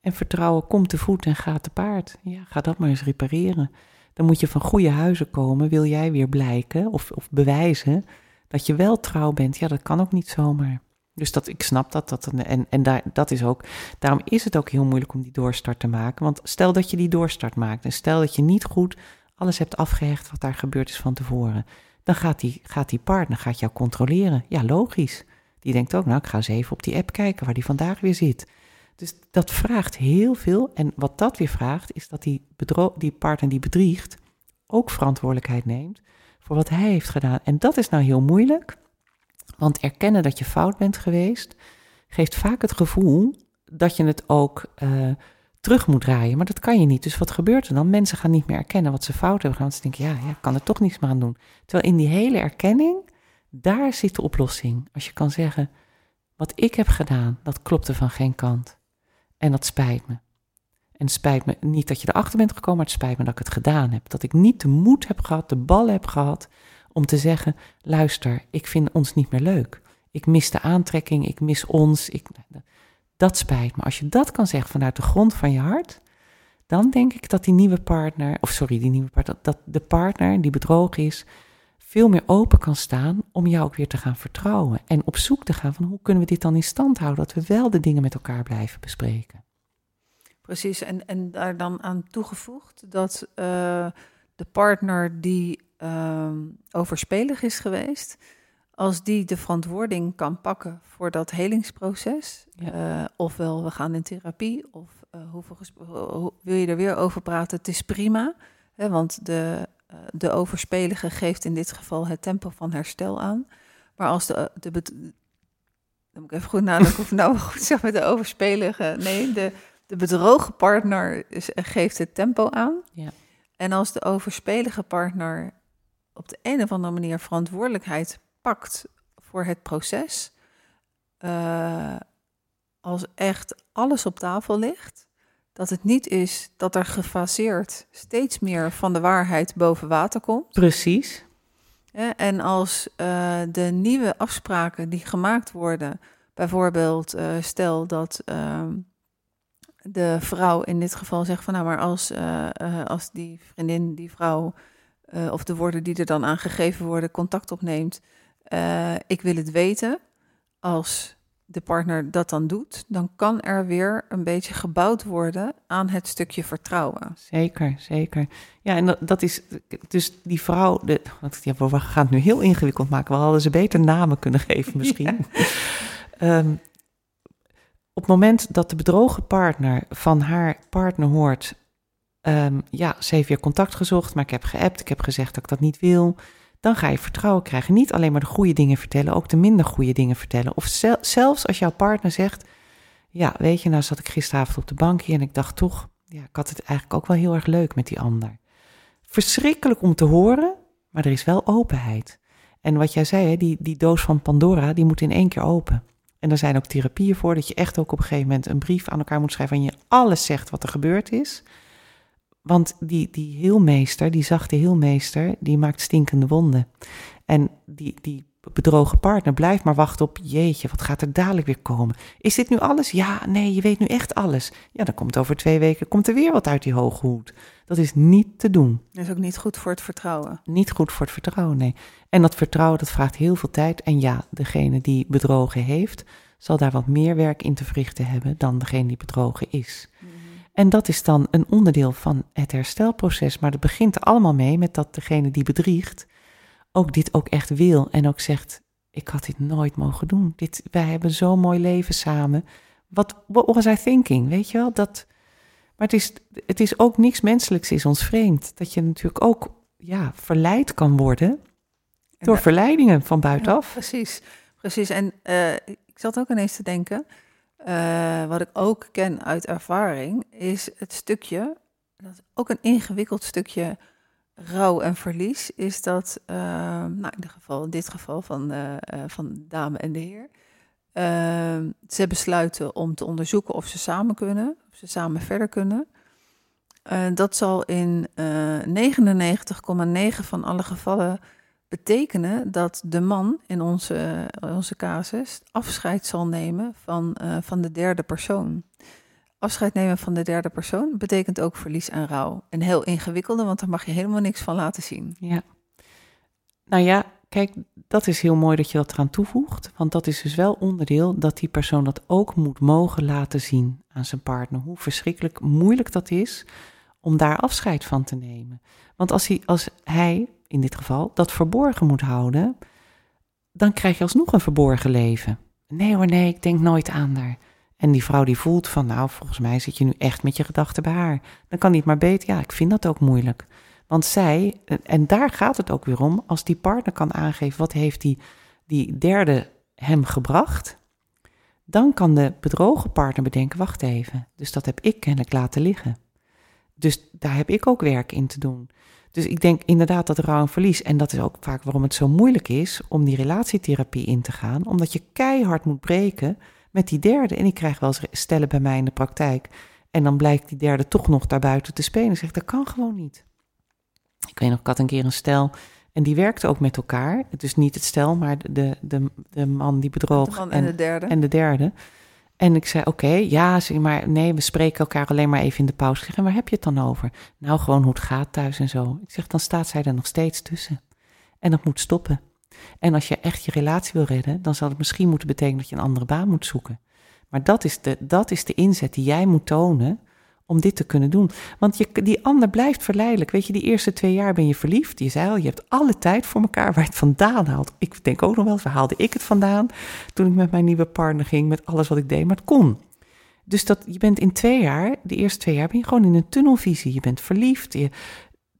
[SPEAKER 2] En vertrouwen komt te voet en gaat te paard. Ja, ga dat maar eens repareren. Dan moet je van goede huizen komen, wil jij weer blijken of, of bewijzen dat je wel trouw bent. Ja, dat kan ook niet zomaar. Dus dat, ik snap dat. dat en en daar, dat is ook, daarom is het ook heel moeilijk om die doorstart te maken. Want stel dat je die doorstart maakt en stel dat je niet goed alles hebt afgehecht wat daar gebeurd is van tevoren dan gaat die, gaat die partner gaat jou controleren. Ja, logisch. Die denkt ook, nou, ik ga eens even op die app kijken waar die vandaag weer zit. Dus dat vraagt heel veel. En wat dat weer vraagt, is dat die, die partner die bedriegt ook verantwoordelijkheid neemt voor wat hij heeft gedaan. En dat is nou heel moeilijk, want erkennen dat je fout bent geweest, geeft vaak het gevoel dat je het ook uh, terug moet draaien. Maar dat kan je niet. Dus wat gebeurt er dan? Mensen gaan niet meer erkennen wat ze fout hebben gedaan. Ze denken, ja, ja, ik kan er toch niets meer aan doen. Terwijl in die hele erkenning, daar zit de oplossing. Als je kan zeggen, wat ik heb gedaan, dat klopte van geen kant. En dat spijt me. En het spijt me niet dat je erachter bent gekomen, maar het spijt me dat ik het gedaan heb. Dat ik niet de moed heb gehad, de bal heb gehad om te zeggen: luister, ik vind ons niet meer leuk. Ik mis de aantrekking, ik mis ons. Ik, dat spijt me. Als je dat kan zeggen vanuit de grond van je hart, dan denk ik dat die nieuwe partner, of sorry, die nieuwe partner, dat de partner die bedrogen is, veel meer open kan staan om jou ook weer te gaan vertrouwen. En op zoek te gaan van hoe kunnen we dit dan in stand houden, dat we wel de dingen met elkaar blijven bespreken.
[SPEAKER 1] Precies, en, en daar dan aan toegevoegd dat uh, de partner die uh, overspelig is geweest, als die de verantwoording kan pakken voor dat helingsproces, ja. uh, ofwel we gaan in therapie, of hoeveel wil je er weer over praten, het is prima, hè, want de eh, de overspelige geeft in dit geval het tempo van herstel aan. Maar als de, de, dan moet ik even goed nadenken of nou goed zeg met de overspelige. Nee, de, de bedrogen partner is, eh, geeft het tempo aan. Ja. En als de overspelige partner op de een of andere manier verantwoordelijkheid pakt voor het proces, uh, als echt alles op tafel ligt, dat het niet is dat er gefaseerd steeds meer van de waarheid boven water komt.
[SPEAKER 2] Precies.
[SPEAKER 1] En als uh, de nieuwe afspraken die gemaakt worden, bijvoorbeeld uh, stel dat uh, de vrouw in dit geval zegt van nou maar als, uh, als die vriendin, die vrouw of de woorden die er dan aangegeven worden contact opneemt, ik wil het weten. Als de partner dat dan doet, dan kan er weer een beetje gebouwd worden aan het stukje vertrouwen.
[SPEAKER 2] Zeker, zeker. Ja, en dat, dat is dus die vrouw. De, want ja, we gaan het nu heel ingewikkeld maken. We hadden ze beter namen kunnen geven, misschien. Ja. um, op het moment dat de bedrogen partner van haar partner hoort. Um, ja, ze heeft weer contact gezocht, maar ik heb geappt, ik heb gezegd dat ik dat niet wil dan ga je vertrouwen krijgen. Niet alleen maar de goede dingen vertellen, ook de minder goede dingen vertellen. Of zelfs als jouw partner zegt: Ja, weet je, nou zat ik gisteravond op de bank hier en ik dacht toch, ja, ik had het eigenlijk ook wel heel erg leuk met die ander. Verschrikkelijk om te horen, maar er is wel openheid. En wat jij zei, hè, die, die doos van Pandora, die moet in één keer open. En er zijn ook therapieën voor dat je echt ook op een gegeven moment een brief aan elkaar moet schrijven en je alles zegt wat er gebeurd is. Want die, die heelmeester, die zachte heelmeester, die maakt stinkende wonden. En die, die bedrogen partner blijft maar wachten op, jeetje, wat gaat er dadelijk weer komen? Is dit nu alles? Ja, nee, je weet nu echt alles. Ja, dan komt over twee weken, komt er weer wat uit die hoge hoed. Dat is niet te doen.
[SPEAKER 1] Dat is ook niet goed voor het vertrouwen.
[SPEAKER 2] Niet goed voor het vertrouwen, nee. En dat vertrouwen, dat vraagt heel veel tijd. En ja, degene die bedrogen heeft, zal daar wat meer werk in te verrichten hebben dan degene die bedrogen is. En dat is dan een onderdeel van het herstelproces. Maar dat begint er allemaal mee met dat degene die bedriegt ook dit ook echt wil. En ook zegt, ik had dit nooit mogen doen. Dit, wij hebben zo'n mooi leven samen. Wat what was I thinking? Weet je wel? Dat, maar het is, het is ook niks menselijks is ons vreemd. Dat je natuurlijk ook ja, verleid kan worden door verleidingen van buitenaf.
[SPEAKER 1] precies, precies. En uh, ik zat ook ineens te denken... Uh, wat ik ook ken uit ervaring, is het stukje, dat ook een ingewikkeld stukje rouw en verlies, is dat, uh, nou in, geval, in dit geval van, uh, van de dame en de heer, ze besluiten om te onderzoeken of ze samen kunnen, of ze samen verder kunnen. dat zal in 99,9 van alle gevallen betekenen dat de man in onze, onze casus afscheid zal nemen van, uh, van de derde persoon. Afscheid nemen van de derde persoon betekent ook verlies en rouw. Een heel ingewikkelde, want daar mag je helemaal niks van laten zien.
[SPEAKER 2] Ja. Nou ja, kijk, dat is heel mooi dat je dat eraan toevoegt. Want dat is dus wel onderdeel dat die persoon dat ook moet mogen laten zien aan zijn partner. Hoe verschrikkelijk moeilijk dat is om daar afscheid van te nemen. Want als hij, als hij in dit geval, dat verborgen moet houden, dan krijg je alsnog een verborgen leven. Nee hoor, nee, ik denk nooit aan haar. En die vrouw die voelt van, nou, volgens mij zit je nu echt met je gedachten bij haar. Dan kan niet maar beter, ja, ik vind dat ook moeilijk. Want zij, en daar gaat het ook weer om, als die partner kan aangeven wat heeft die, die derde hem gebracht, dan kan de bedrogen partner bedenken, wacht even, dus dat heb ik kennelijk laten liggen. Dus daar heb ik ook werk in te doen. Dus ik denk inderdaad dat rouw en verlies, en dat is ook vaak waarom het zo moeilijk is om die relatietherapie in te gaan, omdat je keihard moet breken met die derde. En ik krijg wel eens stellen bij mij in de praktijk, en dan blijkt die derde toch nog daarbuiten te spelen. Ik zeg, dat kan gewoon niet. Ik weet nog, ik had een keer een stel, En die werkten ook met elkaar. Dus niet het stel, maar de, de, de man die bedroog.
[SPEAKER 1] De man en, de derde.
[SPEAKER 2] En de derde. En ik zei, oké, ja, maar nee, we spreken elkaar alleen maar even in de pauze. En waar heb je het dan over? Nou, gewoon hoe het gaat thuis en zo. Ik zeg, dan staat zij er nog steeds tussen. En dat moet stoppen. En als je echt je relatie wil redden, dan zal het misschien moeten betekenen dat je een andere baan moet zoeken. Maar dat is de, dat is de inzet die jij moet tonen om dit te kunnen doen. Want je, die ander blijft verleidelijk. Weet je, die eerste twee jaar ben je verliefd. Je zei al, je hebt alle tijd voor elkaar waar je het vandaan haalt. Ik denk ook nog wel, waar haalde ik het vandaan toen ik met mijn nieuwe partner ging, met alles wat ik deed, maar het kon. Dus dat, je bent in twee jaar, de eerste twee jaar, ben je gewoon in een tunnelvisie. Je bent verliefd. Je,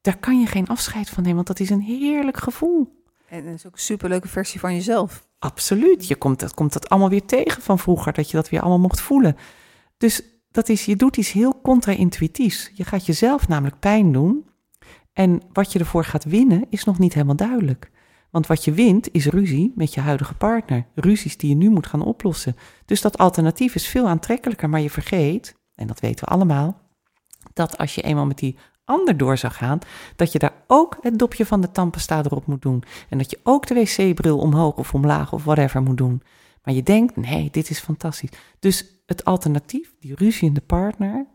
[SPEAKER 2] daar kan je geen afscheid van nemen, want dat is een heerlijk gevoel.
[SPEAKER 1] En dat is ook een superleuke versie van jezelf.
[SPEAKER 2] Absoluut. Je komt, dat, komt dat allemaal weer tegen van vroeger, dat je dat weer allemaal mocht voelen. Dus dat is, je doet iets heel contra-intuïtiefs. Je gaat jezelf namelijk pijn doen. En wat je ervoor gaat winnen is nog niet helemaal duidelijk. Want wat je wint is ruzie met je huidige partner. Ruzies die je nu moet gaan oplossen. Dus dat alternatief is veel aantrekkelijker. Maar je vergeet, en dat weten we allemaal, dat als je eenmaal met die ander door zou gaan, dat je daar ook het dopje van de tandpasta erop moet doen. En dat je ook de wc-bril omhoog of omlaag of whatever moet doen. Maar je denkt, nee, dit is fantastisch. Dus het alternatief, die ruzie in de partner,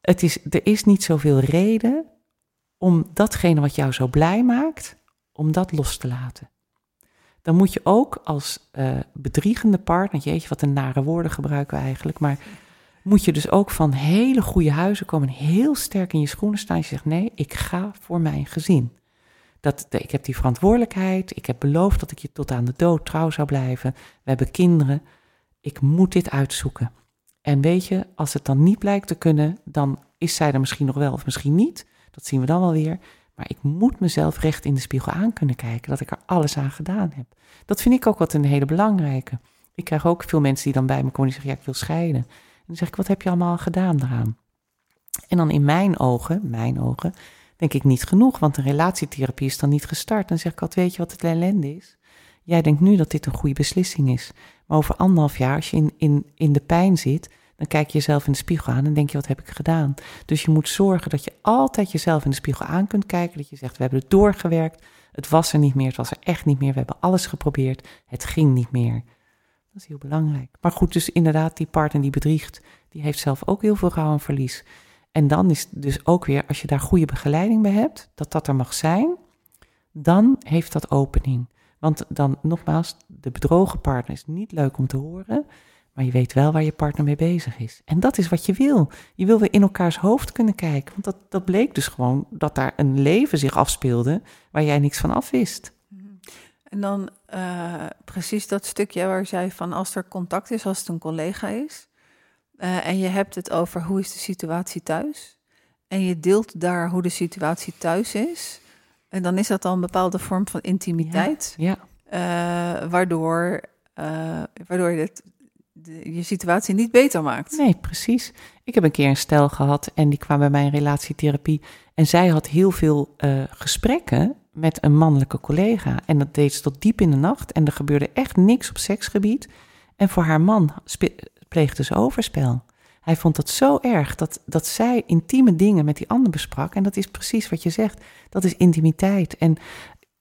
[SPEAKER 2] het is, er is niet zoveel reden om datgene wat jou zo blij maakt, om dat los te laten. Dan moet je ook als uh, bedriegende partner, jeetje, wat een nare woorden gebruiken we eigenlijk, maar moet je dus ook van hele goede huizen komen, heel sterk in je schoenen staan. Je zegt, nee, ik ga voor mijn gezin. Dat, ik heb die verantwoordelijkheid, ik heb beloofd dat ik je tot aan de dood trouw zou blijven. We hebben kinderen, ik moet dit uitzoeken. En weet je, als het dan niet blijkt te kunnen, dan is zij er misschien nog wel of misschien niet. Dat zien we dan wel weer. Maar ik moet mezelf recht in de spiegel aan kunnen kijken, dat ik er alles aan gedaan heb. Dat vind ik ook wat een hele belangrijke. Ik krijg ook veel mensen die dan bij me komen en zeggen, ja, ik wil scheiden. En dan zeg ik, wat heb je allemaal gedaan daaraan? En dan in mijn ogen, mijn ogen, denk ik niet genoeg, want de relatietherapie is dan niet gestart. Dan zeg ik altijd, weet je wat het ellende is? Jij denkt nu dat dit een goede beslissing is. Maar over anderhalf jaar, als je in, in, in de pijn zit, dan kijk je jezelf in de spiegel aan en denk je, wat heb ik gedaan? Dus je moet zorgen dat je altijd jezelf in de spiegel aan kunt kijken. Dat je zegt, we hebben het doorgewerkt. Het was er niet meer, het was er echt niet meer. We hebben alles geprobeerd. Het ging niet meer. Dat is heel belangrijk. Maar goed, dus inderdaad, die partner die bedriegt, die heeft zelf ook heel veel rouw en verlies. En dan is dus ook weer, als je daar goede begeleiding bij hebt, dat dat er mag zijn, dan heeft dat opening. Want dan nogmaals, de bedrogen partner is niet leuk om te horen, maar je weet wel waar je partner mee bezig is. En dat is wat je wil. Je wil weer in elkaars hoofd kunnen kijken. Want dat, dat bleek dus gewoon dat daar een leven zich afspeelde waar jij niks van af wist.
[SPEAKER 1] En dan uh, precies dat stukje waar zij van als er contact is, als het een collega is. Uh, en je hebt het over hoe is de situatie thuis. En je deelt daar hoe de situatie thuis is. En dan is dat al een bepaalde vorm van intimiteit.
[SPEAKER 2] Ja.
[SPEAKER 1] Uh, waardoor, uh, waardoor je het, de, je situatie niet beter maakt.
[SPEAKER 2] Nee, precies. Ik heb een keer een stel gehad en die kwam bij mijn relatietherapie. En zij had heel veel gesprekken met een mannelijke collega. En dat deed ze tot diep in de nacht. En er gebeurde echt niks op seksgebied. En voor haar man pleegde ze overspel. Hij vond dat zo erg dat, dat zij intieme dingen met die ander besprak. En dat is precies wat je zegt. Dat is intimiteit. En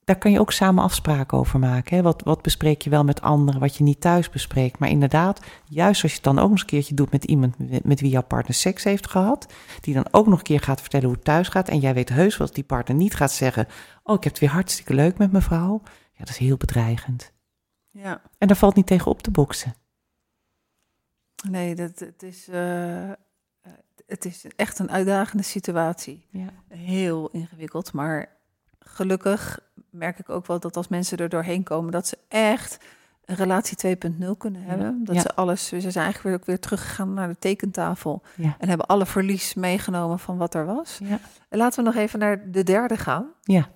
[SPEAKER 2] daar kan je ook samen afspraken over maken. Hè? Wat, wat bespreek je wel met anderen, wat je niet thuis bespreekt. Maar inderdaad, juist als je het dan ook eens een keertje doet met iemand met wie jouw partner seks heeft gehad. Die dan ook nog een keer gaat vertellen hoe het thuis gaat. En jij weet heus wat die partner niet gaat zeggen. Oh, ik heb het weer hartstikke leuk met mevrouw. Ja, dat is heel bedreigend.
[SPEAKER 1] Ja.
[SPEAKER 2] En daar valt niet tegen op te boksen.
[SPEAKER 1] Nee, dat, het, is, uh, het is echt een uitdagende situatie.
[SPEAKER 2] Ja.
[SPEAKER 1] Heel ingewikkeld, maar gelukkig merk ik ook wel dat als mensen er doorheen komen, dat ze echt een relatie 2.0 kunnen hebben. Dat
[SPEAKER 2] ja.
[SPEAKER 1] ze alles, ze zijn eigenlijk weer, ook weer teruggegaan naar de tekentafel
[SPEAKER 2] Ja.
[SPEAKER 1] en hebben alle verlies meegenomen van wat er was. Laten we nog even naar de derde gaan.
[SPEAKER 2] Ja.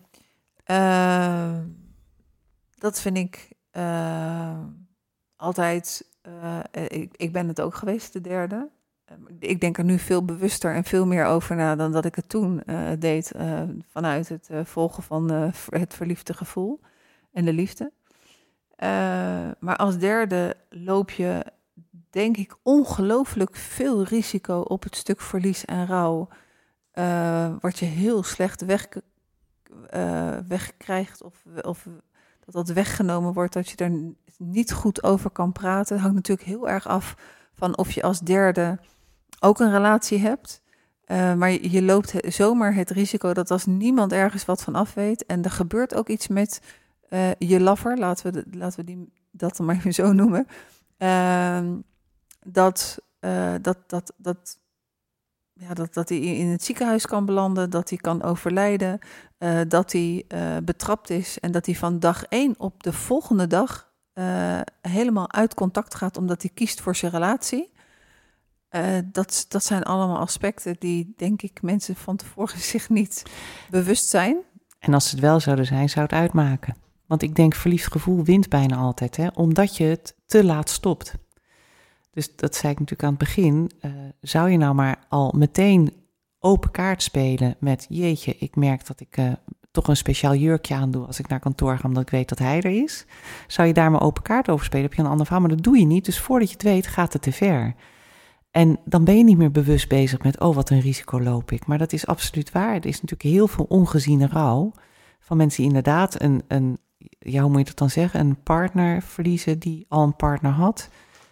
[SPEAKER 1] Uh, dat vind ik uh, altijd. Uh, ik, ik, ben het ook geweest, de derde. Ik denk er nu veel bewuster en veel meer over na dan dat ik het toen uh, deed. vanuit het volgen van het verliefde gevoel en de liefde. maar als derde loop je, denk ik, ongelooflijk veel risico op het stuk verlies en rouw. wat je heel slecht weg eh, wegkrijgt of, of dat dat weggenomen wordt, dat je er niet goed over kan praten. Hangt natuurlijk heel erg af van of je als derde ook een relatie hebt. Uh, maar je loopt zomaar het risico dat als niemand ergens wat van af weet en er gebeurt ook iets met uh, je lover, laten we, laten we die, dat maar even zo noemen, uh, dat, uh, dat, dat, dat, ja, dat, dat hij in het ziekenhuis kan belanden, dat hij kan overlijden, dat hij betrapt is en dat hij van dag één op de volgende dag helemaal uit contact gaat omdat hij kiest voor zijn relatie. Uh, dat, dat zijn allemaal aspecten die, denk ik, mensen van tevoren zich niet bewust zijn.
[SPEAKER 2] En als het wel zouden zijn, zou het uitmaken. Want ik denk, verliefd gevoel wint bijna altijd, hè? omdat je het te laat stopt. Dus dat zei ik natuurlijk aan het begin. Uh, zou je nou maar al meteen open kaart spelen met... jeetje, ik merk dat ik toch een speciaal jurkje aandoe als ik naar kantoor ga... omdat ik weet dat hij er is. Zou je daar maar open kaart over spelen, heb je een ander verhaal. Maar dat doe je niet, dus voordat je het weet gaat het te ver... En dan ben je niet meer bewust bezig met, oh, wat een risico loop ik. Maar dat is absoluut waar. Er is natuurlijk heel veel ongeziene rouw van mensen die inderdaad een, een ja, hoe moet je dat dan zeggen, een partner verliezen die al een partner had.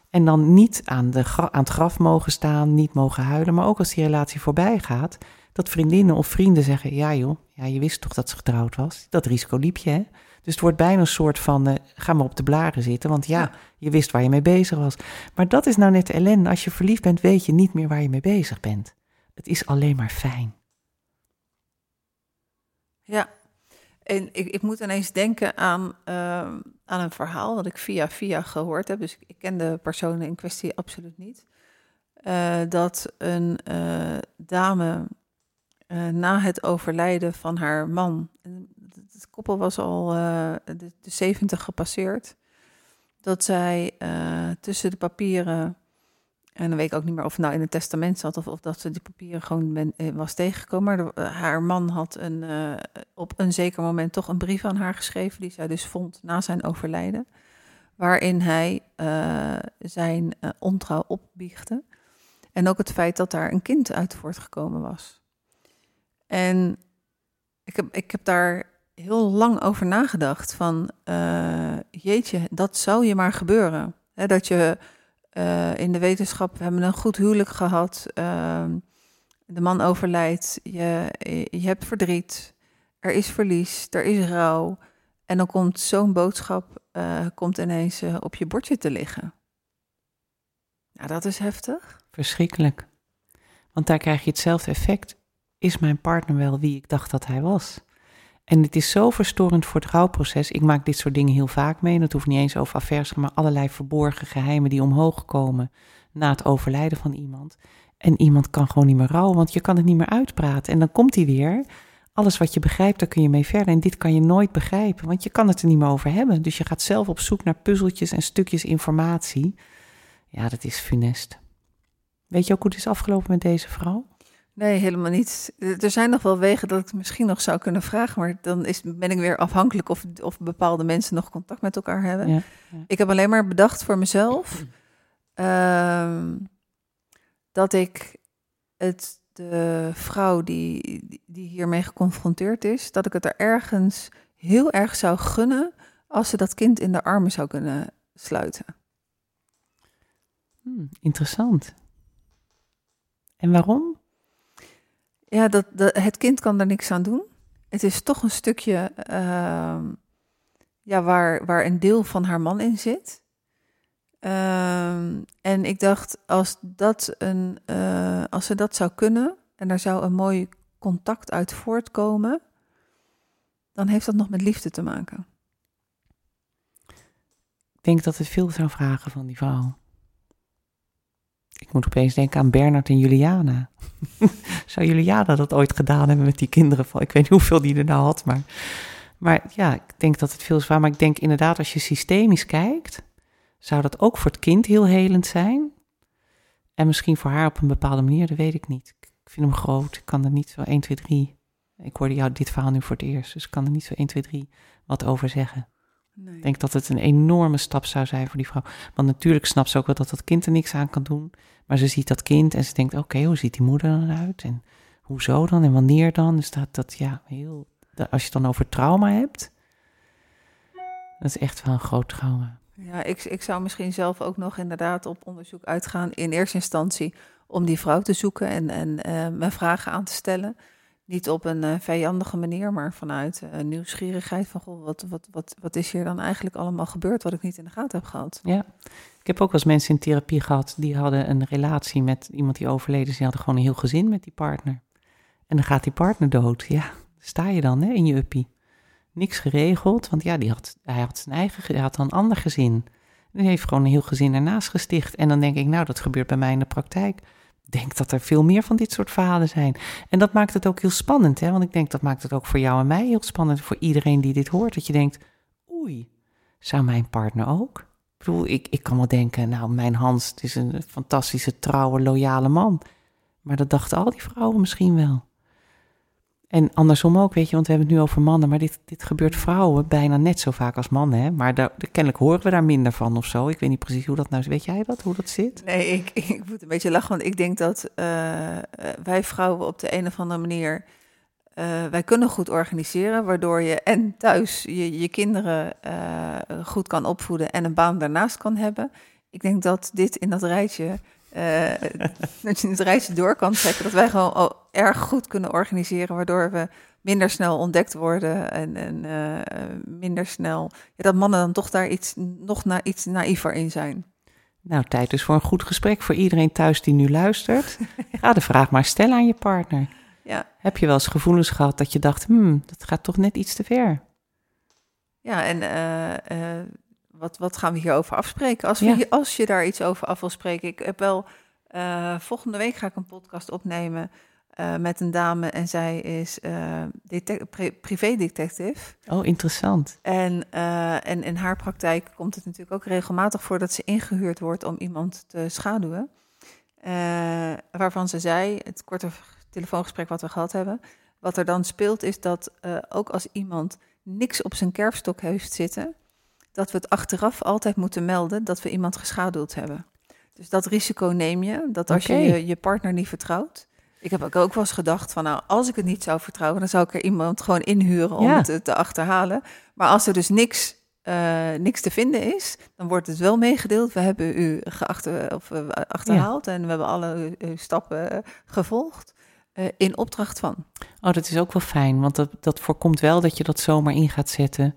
[SPEAKER 2] En dan niet aan, de, aan het graf mogen staan, niet mogen huilen. Maar ook als die relatie voorbij gaat, dat vriendinnen of vrienden zeggen, ja joh, ja, je wist toch dat ze getrouwd was. Dat risico liep je, hè? Dus het wordt bijna een soort van, uh, ga maar op de blaren zitten, want ja, je wist waar je mee bezig was. Maar dat is nou net de ellende. Als je verliefd bent, weet je niet meer waar je mee bezig bent. Het is alleen maar fijn.
[SPEAKER 1] Ja, en ik, ik moet ineens denken aan, uh, aan een verhaal dat ik via via gehoord heb. Dus ik ken de personen in kwestie absoluut niet. Uh, dat een dame na het overlijden van haar man, het koppel was al de, de 70 gepasseerd, dat zij tussen de papieren en dan weet ik ook niet meer of het nou in het testament zat of, of dat ze die papieren gewoon ben, eh, was tegengekomen. Maar eh, haar man had een, op een zeker moment toch een brief aan haar geschreven, die zij dus vond na zijn overlijden. Waarin hij zijn ontrouw opbiechte. En ook het feit dat daar een kind uit voortgekomen was. En ik heb, ik heb daar heel lang over nagedacht van, jeetje, dat zou je maar gebeuren. Dat je uh, in de wetenschap, we hebben een goed huwelijk gehad. Uh, de man overlijdt, je, je hebt verdriet, er is verlies, er is rouw. En dan komt zo'n boodschap uh, komt ineens op je bordje te liggen. Nou, dat is heftig.
[SPEAKER 2] Verschrikkelijk. Want daar krijg je hetzelfde effect. Is mijn partner wel wie ik dacht dat hij was? En het is zo verstorend voor het rouwproces. Ik maak dit soort dingen heel vaak mee. Dat hoeft niet eens over affaires, maar allerlei verborgen geheimen die omhoog komen na het overlijden van iemand. En iemand kan gewoon niet meer rouwen, want je kan het niet meer uitpraten. En dan komt hij weer. Alles wat je begrijpt, daar kun je mee verder. En dit kan je nooit begrijpen, want je kan het er niet meer over hebben. Dus je gaat zelf op zoek naar puzzeltjes en stukjes informatie. Ja, dat is funest. Weet je ook hoe het is afgelopen met deze vrouw?
[SPEAKER 1] Nee, helemaal niet. Er zijn nog wel wegen dat ik het misschien nog zou kunnen vragen, maar dan is, ben ik weer afhankelijk of, of bepaalde mensen nog contact met elkaar hebben. Ja, ja. Ik heb alleen maar bedacht voor mezelf uh, dat ik het de vrouw die, die hiermee geconfronteerd is, dat ik het er ergens heel erg zou gunnen als ze dat kind in de armen zou kunnen sluiten.
[SPEAKER 2] Hmm, interessant. En waarom?
[SPEAKER 1] Ja, dat, het kind kan er niks aan doen. Het is toch een stukje uh, ja, waar, waar een deel van haar man in zit. Uh, en ik dacht, als, dat een, uh, als ze dat zou kunnen en er zou een mooi contact uit voortkomen, dan heeft dat nog met liefde te maken.
[SPEAKER 2] Ik denk dat het veel zou vragen van die vrouw. Ik moet opeens denken aan Bernard en Juliana. Zou Juliana dat ooit gedaan hebben met die kinderen? Van, ik weet niet hoeveel die er nou had, maar... Maar ja, ik denk dat het veel zwaar... Maar ik denk inderdaad, als je systemisch kijkt... zou dat ook voor het kind heel helend zijn. En misschien voor haar op een bepaalde manier, dat weet ik niet. Ik vind hem groot, ik kan er niet zo 1, 2, 3... Ik hoorde jou dit verhaal nu voor het eerst, dus ik kan er niet zo 1, 2, 3 wat over zeggen. Nee. Ik denk dat het een enorme stap zou zijn voor die vrouw. Want natuurlijk snapt ze ook wel dat dat kind er niks aan kan doen. Maar ze ziet dat kind en ze denkt, oké, okay, hoe ziet die moeder dan uit? En hoezo dan? En wanneer dan? Dus dat, dat ja, heel als je het dan over trauma hebt. Dat is echt wel een groot trauma.
[SPEAKER 1] Ja, ik, ik zou misschien zelf ook nog inderdaad op onderzoek uitgaan in eerste instantie om die vrouw te zoeken en, en uh, mijn vragen aan te stellen. Niet op een uh, vijandige manier, maar vanuit uh, nieuwsgierigheid van goh, wat, wat, wat, wat is hier dan eigenlijk allemaal gebeurd wat ik niet in de gaten heb gehad.
[SPEAKER 2] Ja, ik heb ook wel eens mensen in therapie gehad die hadden een relatie met iemand die overleden is. Die hadden gewoon een heel gezin met die partner. En dan gaat die partner dood. Ja, sta je dan hè, in je uppie. Niks geregeld, want ja, die had, hij had zijn eigen, hij had een ander gezin. Die heeft gewoon een heel gezin ernaast gesticht. En dan denk ik, nou, dat gebeurt bij mij in de praktijk. Denk dat er veel meer van dit soort verhalen zijn. En dat maakt het ook heel spannend, hè? Want ik denk dat maakt het ook voor jou en mij heel spannend. Voor iedereen die dit hoort. Dat je denkt, oei, zou mijn partner ook? Ik bedoel, ik, ik kan wel denken, nou, mijn Hans het is een fantastische, trouwe, loyale man. Maar dat dachten al die vrouwen misschien wel. En andersom ook, weet je, want we hebben het nu over mannen, maar dit, dit gebeurt vrouwen bijna net zo vaak als mannen. Hè? Maar daar, kennelijk horen we daar minder van of zo. Ik weet niet precies hoe dat nou is. Weet jij dat, hoe dat zit?
[SPEAKER 1] Nee, ik, ik moet een beetje lachen, want ik denk dat uh, wij vrouwen op de een of andere manier, uh, wij kunnen goed organiseren, waardoor je en thuis je, je kinderen uh, goed kan opvoeden en een baan daarnaast kan hebben. Ik denk dat dit in dat rijtje uh, dat je het reisje door kan trekken. Dat wij gewoon al erg goed kunnen organiseren, waardoor we minder snel ontdekt worden en, en uh, minder snel. Ja, dat mannen dan toch daar iets, nog na, iets naïver in zijn.
[SPEAKER 2] Nou, tijd dus voor een goed gesprek voor iedereen thuis die nu luistert. Ga de vraag maar stellen aan je partner.
[SPEAKER 1] Ja.
[SPEAKER 2] Heb je wel eens gevoelens gehad dat je dacht, hmm, dat gaat toch net iets te ver?
[SPEAKER 1] Ja, en uh, wat, wat gaan we hierover afspreken? Als, we, als je daar iets over af wil spreken. Ik heb wel, uh, volgende week ga ik een podcast opnemen uh, met een dame en zij is uh, privédetective.
[SPEAKER 2] Oh, interessant.
[SPEAKER 1] En, en in haar praktijk komt het natuurlijk ook regelmatig voor dat ze ingehuurd wordt om iemand te schaduwen. waarvan ze zei, het korte telefoongesprek wat we gehad hebben, wat er dan speelt is dat ook als iemand niks op zijn kerfstok heeft zitten, dat we het achteraf altijd moeten melden dat we iemand geschaduwd hebben. Dus dat risico neem je, dat als okay. je, je partner niet vertrouwt. Ik heb ook wel eens gedacht van, nou, als ik het niet zou vertrouwen, dan zou ik er iemand gewoon inhuren om ja. het te achterhalen. Maar als er dus niks, uh, niks te vinden is, dan wordt het wel meegedeeld. We hebben u geachter, of, uh, achterhaald ja. en we hebben alle uh, stappen gevolgd. in opdracht van.
[SPEAKER 2] Oh, dat is ook wel fijn, want dat, dat voorkomt wel dat je dat zomaar in gaat zetten.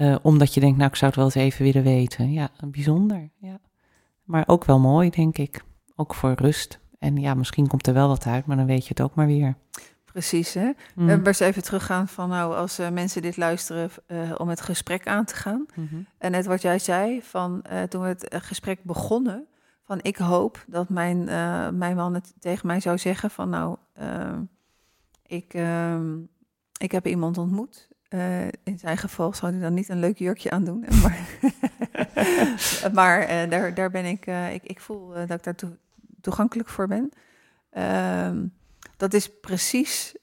[SPEAKER 2] Uh, omdat je denkt, nou, ik zou het wel eens even willen weten. Ja, bijzonder. Ja. Maar ook wel mooi, denk ik. Ook voor rust. En ja, misschien komt er wel wat uit, maar dan weet je het ook maar weer.
[SPEAKER 1] Precies, hè? Mm. Uh, eens even teruggaan van, nou, als uh, mensen dit luisteren, om het gesprek aan te gaan. Mm -hmm. En net wat jij zei, van toen we het gesprek begonnen, van ik hoop dat mijn, mijn man het tegen mij zou zeggen van, nou, ik, ehm, ik heb iemand ontmoet uh, in zijn geval zou hij dan niet een leuk jurkje aandoen. Maar, maar uh, daar, daar ben ik, uh, ik, ik voel dat ik daar toe, toegankelijk voor ben. Ehm, dat is precies,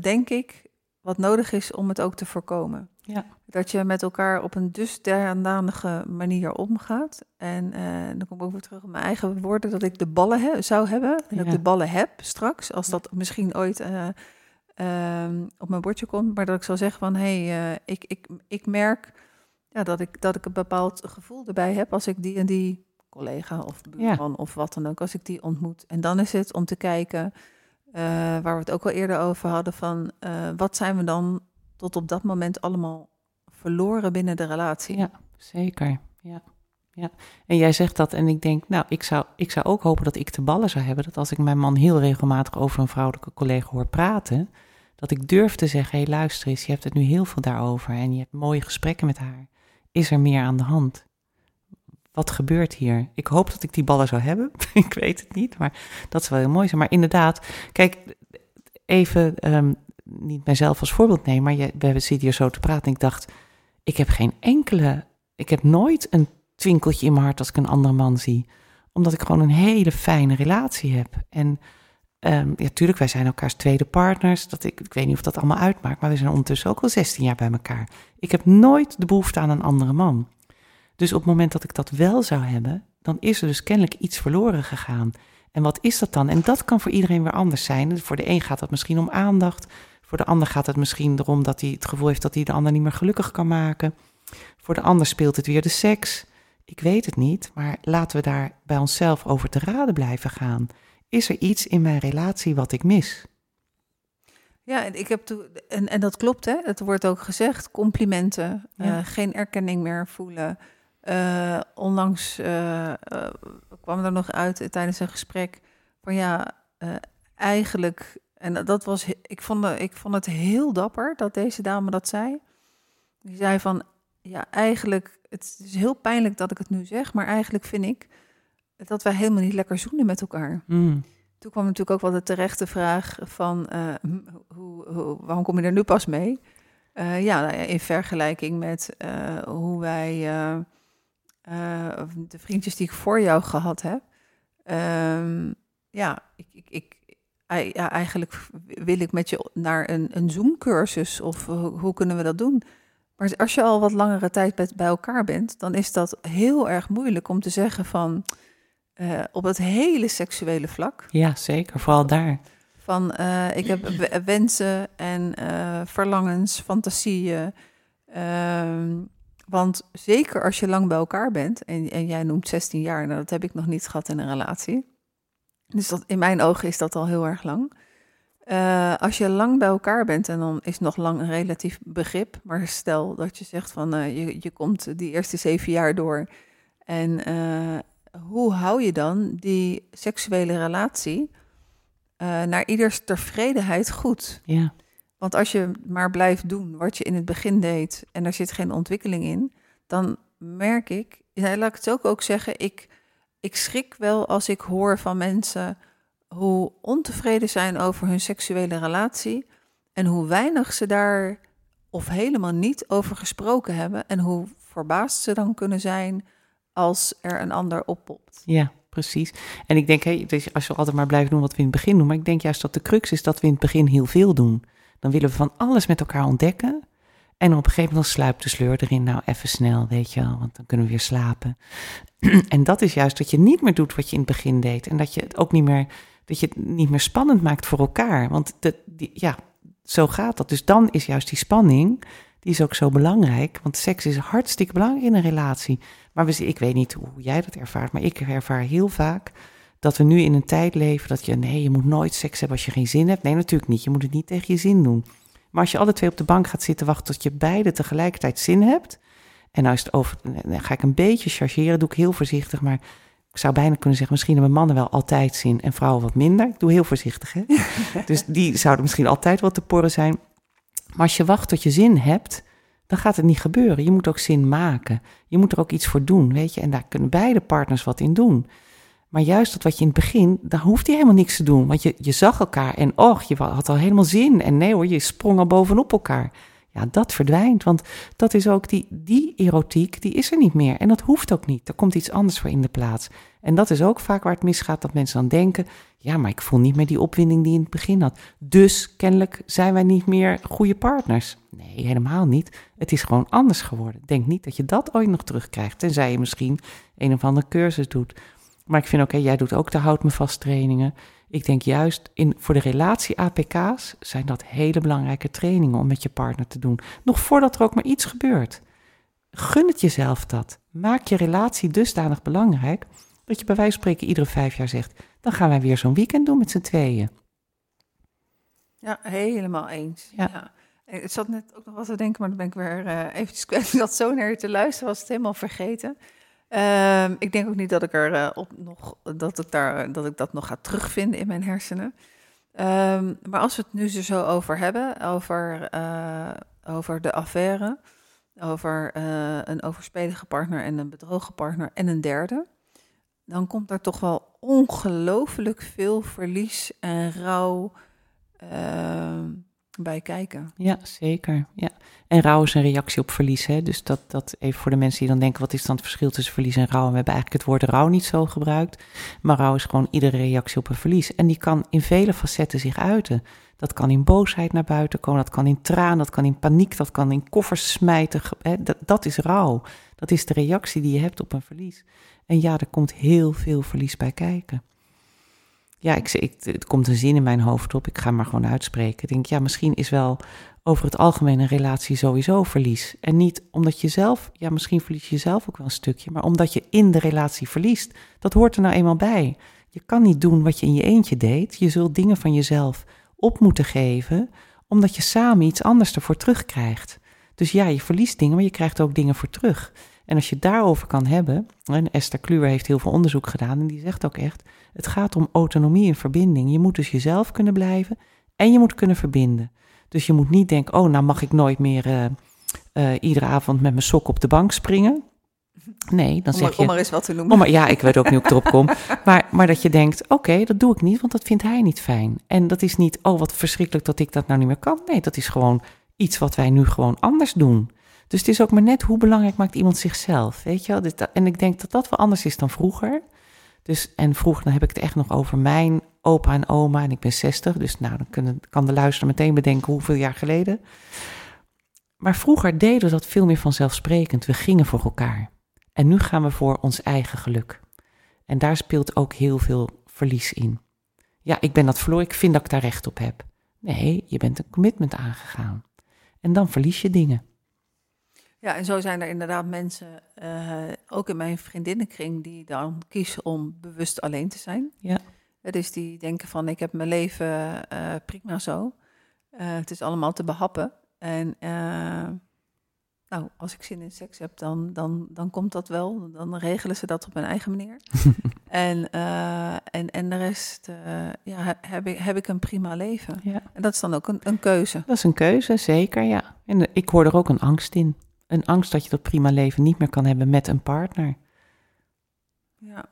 [SPEAKER 1] denk ik, wat nodig is om het ook te voorkomen.
[SPEAKER 2] Ja.
[SPEAKER 1] Dat je met elkaar op een dusdanige manier omgaat. En dan kom ik ook weer terug op mijn eigen woorden, dat ik de ballen he zou hebben. En dat ik de ballen heb straks, als dat misschien ooit um, op mijn bordje komt, maar dat ik zal zeggen van hé, hey, uh, ik, ik, ik merk ja, dat, ik, dat ik een bepaald gevoel erbij heb als ik die en die collega of buurman ja. of wat dan ook, als ik die ontmoet. En dan is het om te kijken, uh, waar we het ook al eerder over hadden, van uh, wat zijn we dan tot op dat moment allemaal verloren binnen de relatie?
[SPEAKER 2] Ja, zeker. Ja. Ja, en jij zegt dat en ik denk, nou, ik zou, ik zou ook hopen dat ik de ballen zou hebben. Dat als ik mijn man heel regelmatig over een vrouwelijke collega hoor praten, dat ik durf te zeggen: hé, hey, luister eens, je hebt het nu heel veel daarover en je hebt mooie gesprekken met haar. Is er meer aan de hand? Wat gebeurt hier? Ik hoop dat ik die ballen zou hebben. ik weet het niet, maar dat zou wel heel mooi zijn. Maar inderdaad, kijk, even um, niet mijzelf als voorbeeld nemen, maar je, we zitten hier zo te praten. En ik dacht, ik heb geen enkele, ik heb nooit een twinkeltje in mijn hart als ik een andere man zie. Omdat ik gewoon een hele fijne relatie heb. En Um, ja, tuurlijk, wij zijn elkaars tweede partners. Dat ik, ik weet niet of dat allemaal uitmaakt, maar we zijn ondertussen ook al 16 jaar bij elkaar. Ik heb nooit de behoefte aan een andere man. Dus op het moment dat ik dat wel zou hebben, dan is er dus kennelijk iets verloren gegaan. En wat is dat dan? En dat kan voor iedereen weer anders zijn. Voor de een gaat dat misschien om aandacht. Voor de ander gaat het misschien erom dat hij het gevoel heeft dat hij de ander niet meer gelukkig kan maken. Voor de ander speelt het weer de seks. Ik weet het niet, maar laten we daar bij onszelf over te raden blijven gaan. Is er iets in mijn relatie wat ik mis?
[SPEAKER 1] Ja, en ik heb toen, en, en dat klopt, hè? Het wordt ook gezegd: complimenten,
[SPEAKER 2] Ja.
[SPEAKER 1] eh, geen erkenning meer voelen. Eh, onlangs eh, kwam er nog uit tijdens een gesprek van ja, eigenlijk, en dat- was, ik vond, ik vond het heel dapper dat deze dame dat zei. Die zei van ja, eigenlijk, het is heel pijnlijk dat ik het nu zeg, maar eigenlijk vind ik dat wij helemaal niet lekker zoenen met elkaar.
[SPEAKER 2] Hmm.
[SPEAKER 1] Toen kwam natuurlijk ook wel de terechte vraag van eh, hm, hoe, hoe, waarom kom je er nu pas mee? Eh, ja, nou ja, in vergelijking met eh, hoe wij, de vriendjes die ik voor jou gehad heb. Ehm, ja, ik, ik, ik, ja, eigenlijk wil ik met je naar een, een Zoom-cursus of hoe, hoe kunnen we dat doen? Maar als je al wat langere tijd bij elkaar bent, dan is dat heel erg moeilijk om te zeggen van eh, op het hele seksuele vlak.
[SPEAKER 2] Ja, zeker. Vooral daar.
[SPEAKER 1] Van eh, ik heb wensen en eh, verlangens, fantasieën. Ehm, want zeker als je lang bij elkaar bent, en, en jij noemt 16 jaar, nou, dat heb ik nog niet gehad in een relatie. Dus dat, in mijn ogen is dat al heel erg lang. Als je lang bij elkaar bent, en dan is nog lang een relatief begrip, maar stel dat je zegt van je, je komt die eerste zeven jaar door. En hoe hou je dan die seksuele relatie eh, naar ieders tevredenheid goed?
[SPEAKER 2] Ja,
[SPEAKER 1] Want als je maar blijft doen wat je in het begin deed en er zit geen ontwikkeling in, dan merk ik, ja, laat ik het ook, ook zeggen, ik, ik schrik wel als ik hoor van mensen hoe ontevreden zijn over hun seksuele relatie en hoe weinig ze daar of helemaal niet over gesproken hebben en hoe verbaasd ze dan kunnen zijn als er een ander oppopt.
[SPEAKER 2] ja, precies. En ik denk, hey, als we altijd maar blijven doen wat we in het begin doen, maar ik denk juist dat de crux is dat we in het begin heel veel doen. Dan willen we van alles met elkaar ontdekken. En op een gegeven moment sluipt de sleur erin. Nou, even snel, weet je wel, want dan kunnen we weer slapen. en dat is juist dat je niet meer doet wat je in het begin deed. En dat je het ook niet meer, dat je het niet meer spannend maakt voor elkaar. Want de, ja, zo gaat dat. Dus dan is juist die spanning, die is ook zo belangrijk. Want seks is hartstikke belangrijk in een relatie. Maar we, ik weet niet hoe jij dat ervaart, maar ik ervaar heel vaak dat we nu in een tijd leven dat je, nee, je moet nooit seks hebben als je geen zin hebt. Nee, natuurlijk niet. Je moet het niet tegen je zin doen. Maar als je alle twee op de bank gaat zitten wachten tot je beide tegelijkertijd zin hebt. En nou is het over, dan ga ik een beetje chargeren, doe ik heel voorzichtig. Maar ik zou bijna kunnen zeggen, misschien hebben mannen wel altijd zin en vrouwen wat minder. Ik doe heel voorzichtig, hè. dus die zouden misschien altijd wel te porren zijn. Maar als je wacht tot je zin hebt, dan gaat het niet gebeuren. Je moet ook zin maken. Je moet er ook iets voor doen, weet je. En daar kunnen beide partners wat in doen. Maar juist dat wat je in het begin, daar hoeft hij helemaal niks te doen. Want je, je zag elkaar en och, je had al helemaal zin. En nee hoor, je sprong al bovenop elkaar. Ja, dat verdwijnt. Want dat is ook die, die erotiek, die is er niet meer. En dat hoeft ook niet. Er komt iets anders voor in de plaats. En dat is ook vaak waar het misgaat, dat mensen dan denken... ja, maar ik voel niet meer die opwinding die in het begin had. Dus kennelijk zijn wij niet meer goede partners. Nee, helemaal niet. Het is gewoon anders geworden. Denk niet dat je dat ooit nog terugkrijgt. Tenzij je misschien een of andere cursus doet... Maar ik vind hè, jij doet ook de houd me vast trainingen. Ik denk juist in, voor de relatie APK's zijn dat hele belangrijke trainingen om met je partner te doen. Nog voordat er ook maar iets gebeurt. Gun het jezelf dat. Maak je relatie dusdanig belangrijk dat je bij wijze van spreken iedere vijf jaar zegt: dan gaan wij weer zo'n weekend doen met z'n tweeën.
[SPEAKER 1] Ja, helemaal eens.
[SPEAKER 2] Ja.
[SPEAKER 1] Ja. Ik zat net ook nog wat te denken, maar dan ben ik weer eh eventjes kwijt. Ik zat zo naar je te luisteren, was het helemaal vergeten. Ehm, ik denk ook niet dat ik er eh, op nog dat ik daar dat ik dat nog ga terugvinden in mijn hersenen. Ehm, maar als we het nu zo over hebben, over, eh, over de affaire, over eh, een overspelige partner en een bedrogen partner en een derde, dan komt daar toch wel ongelooflijk veel verlies en rouw ehm, bij kijken.
[SPEAKER 2] Ja, zeker. Ja. En rouw is een reactie op verlies. Hè? Dus dat, dat even voor de mensen die dan denken: wat is dan het verschil tussen verlies en rouw? We hebben eigenlijk het woord rouw niet zo gebruikt. Maar rouw is gewoon iedere reactie op een verlies. En die kan in vele facetten zich uiten. Dat kan in boosheid naar buiten komen, dat kan in traan, dat kan in paniek, dat kan in koffers smijten. Hè? Dat, dat is rouw. Dat is de reactie die je hebt op een verlies. En ja, er komt heel veel verlies bij kijken. ja, ik, ik, het komt een zin in mijn hoofd op. Ik ga maar gewoon uitspreken. Ik denk, ja, misschien is wel over het algemeen een relatie sowieso verlies. En niet omdat je zelf, ja, misschien verlies je jezelf ook wel een stukje, maar omdat je in de relatie verliest. Dat hoort er nou eenmaal bij. Je kan niet doen wat je in je eentje deed. Je zult dingen van jezelf op moeten geven, omdat je samen iets anders ervoor terugkrijgt. Dus ja, je verliest dingen, maar je krijgt ook dingen voor terug. En als je het daarover kan hebben, en Esther Kluwer heeft heel veel onderzoek gedaan en die zegt ook echt, het gaat om autonomie en verbinding. Je moet dus jezelf kunnen blijven en je moet kunnen verbinden. Dus je moet niet denken, oh, nou mag ik nooit meer uh, uh, iedere avond met mijn sok op de bank springen. Nee, dan
[SPEAKER 1] om
[SPEAKER 2] zeg
[SPEAKER 1] maar,
[SPEAKER 2] je...
[SPEAKER 1] Om maar eens wat te noemen.
[SPEAKER 2] Om maar, ja, ik weet ook niet hoe ik erop kom. Maar, maar dat je denkt, oké, dat doe ik niet, want dat vindt hij niet fijn. En dat is niet, oh, wat verschrikkelijk dat ik dat nou niet meer kan. Nee, dat is gewoon iets wat wij nu gewoon anders doen. Dus het is ook maar net hoe belangrijk maakt iemand zichzelf, weet je wel. En ik denk dat dat wel anders is dan vroeger. Dus, en vroeger, dan heb ik het echt nog over mijn opa en oma en ik ben 60. Dus nou, dan kunnen, kan de luisteraar meteen bedenken hoeveel jaar geleden. Maar vroeger deden we dat veel meer vanzelfsprekend. We gingen voor elkaar. En nu gaan we voor ons eigen geluk. En daar speelt ook heel veel verlies in. Ja, ik ben dat verloren, ik vind dat ik daar recht op heb. Nee, je bent een commitment aangegaan. En dan verlies je dingen.
[SPEAKER 1] Ja, en zo zijn er inderdaad mensen, uh, ook in mijn vriendinnenkring, die dan kiezen om bewust alleen te zijn.
[SPEAKER 2] Ja.
[SPEAKER 1] Dus die denken van, ik heb mijn leven uh, prima zo. Uh, het is allemaal te behappen. En nou, als ik zin in seks heb, dan, dan, dan komt dat wel. Dan regelen ze dat op hun eigen manier. en, en, en de rest ja, heb, ik, heb ik een prima leven.
[SPEAKER 2] Ja.
[SPEAKER 1] En dat is dan ook een, een keuze.
[SPEAKER 2] Dat is een keuze, zeker, ja. En ik hoor er ook een angst in een angst dat je dat prima leven niet meer kan hebben met een partner.
[SPEAKER 1] Ja,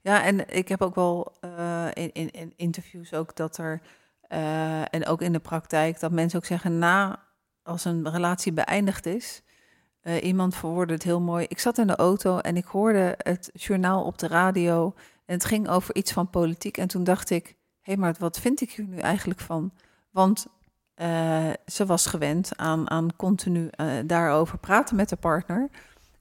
[SPEAKER 1] ja en ik heb ook wel uh, in, in, in, interviews ook dat er, uh, en ook in de praktijk, dat mensen ook zeggen, na als een relatie beëindigd is, uh, iemand verwoordde het heel mooi. Ik zat in de auto en ik hoorde het journaal op de radio en het ging over iets van politiek. En toen dacht ik, hé, hey, maar wat vind ik hier nu eigenlijk van? Want uh, ze was gewend aan, aan continu uh, daarover praten met de partner.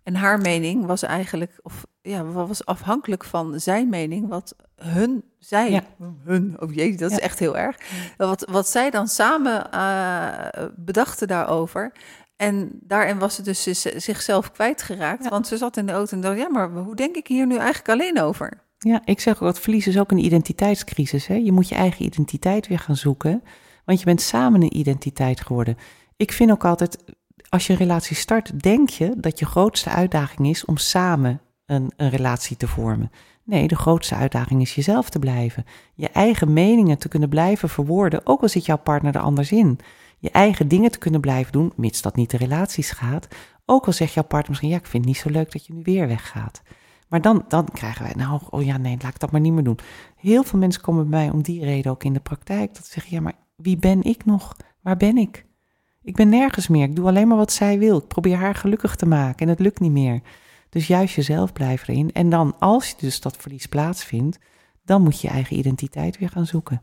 [SPEAKER 1] En haar mening was eigenlijk, of ja, was afhankelijk van zijn mening, wat hun zei.
[SPEAKER 2] Ja.
[SPEAKER 1] Hun, oh jee, dat
[SPEAKER 2] Ja.
[SPEAKER 1] is echt heel erg. Wat, wat zij dan samen uh, bedachten daarover. En daarin was ze dus zichzelf kwijtgeraakt.
[SPEAKER 2] Ja.
[SPEAKER 1] Want ze zat in de auto en dacht, ja, maar hoe denk ik hier nu eigenlijk alleen over?
[SPEAKER 2] Ja, ik zeg ook, dat verlies is ook een identiteitscrisis. Hè? Je moet je eigen identiteit weer gaan zoeken, want je bent samen een identiteit geworden. Ik vind ook altijd, als je een relatie start, denk je dat je grootste uitdaging is om samen een, een relatie te vormen. Nee, de grootste uitdaging is jezelf te blijven. Je eigen meningen te kunnen blijven verwoorden, ook al zit jouw partner er anders in. Je eigen dingen te kunnen blijven doen, mits dat niet de relaties gaat. Ook al zegt jouw partner misschien, ja, ik vind het niet zo leuk dat je nu weer weggaat. Maar dan, dan krijgen wij, nou, oh ja, nee, laat ik dat maar niet meer doen. Heel veel mensen komen bij mij om die reden ook in de praktijk. Dat ze zeggen, ja, maar wie ben ik nog? Waar ben ik? Ik ben nergens meer. Ik doe alleen maar wat zij wil. Ik probeer haar gelukkig te maken en het lukt niet meer. Dus juist jezelf blijven erin. En dan, als je dus dat verlies plaatsvindt, dan moet je eigen identiteit weer gaan zoeken.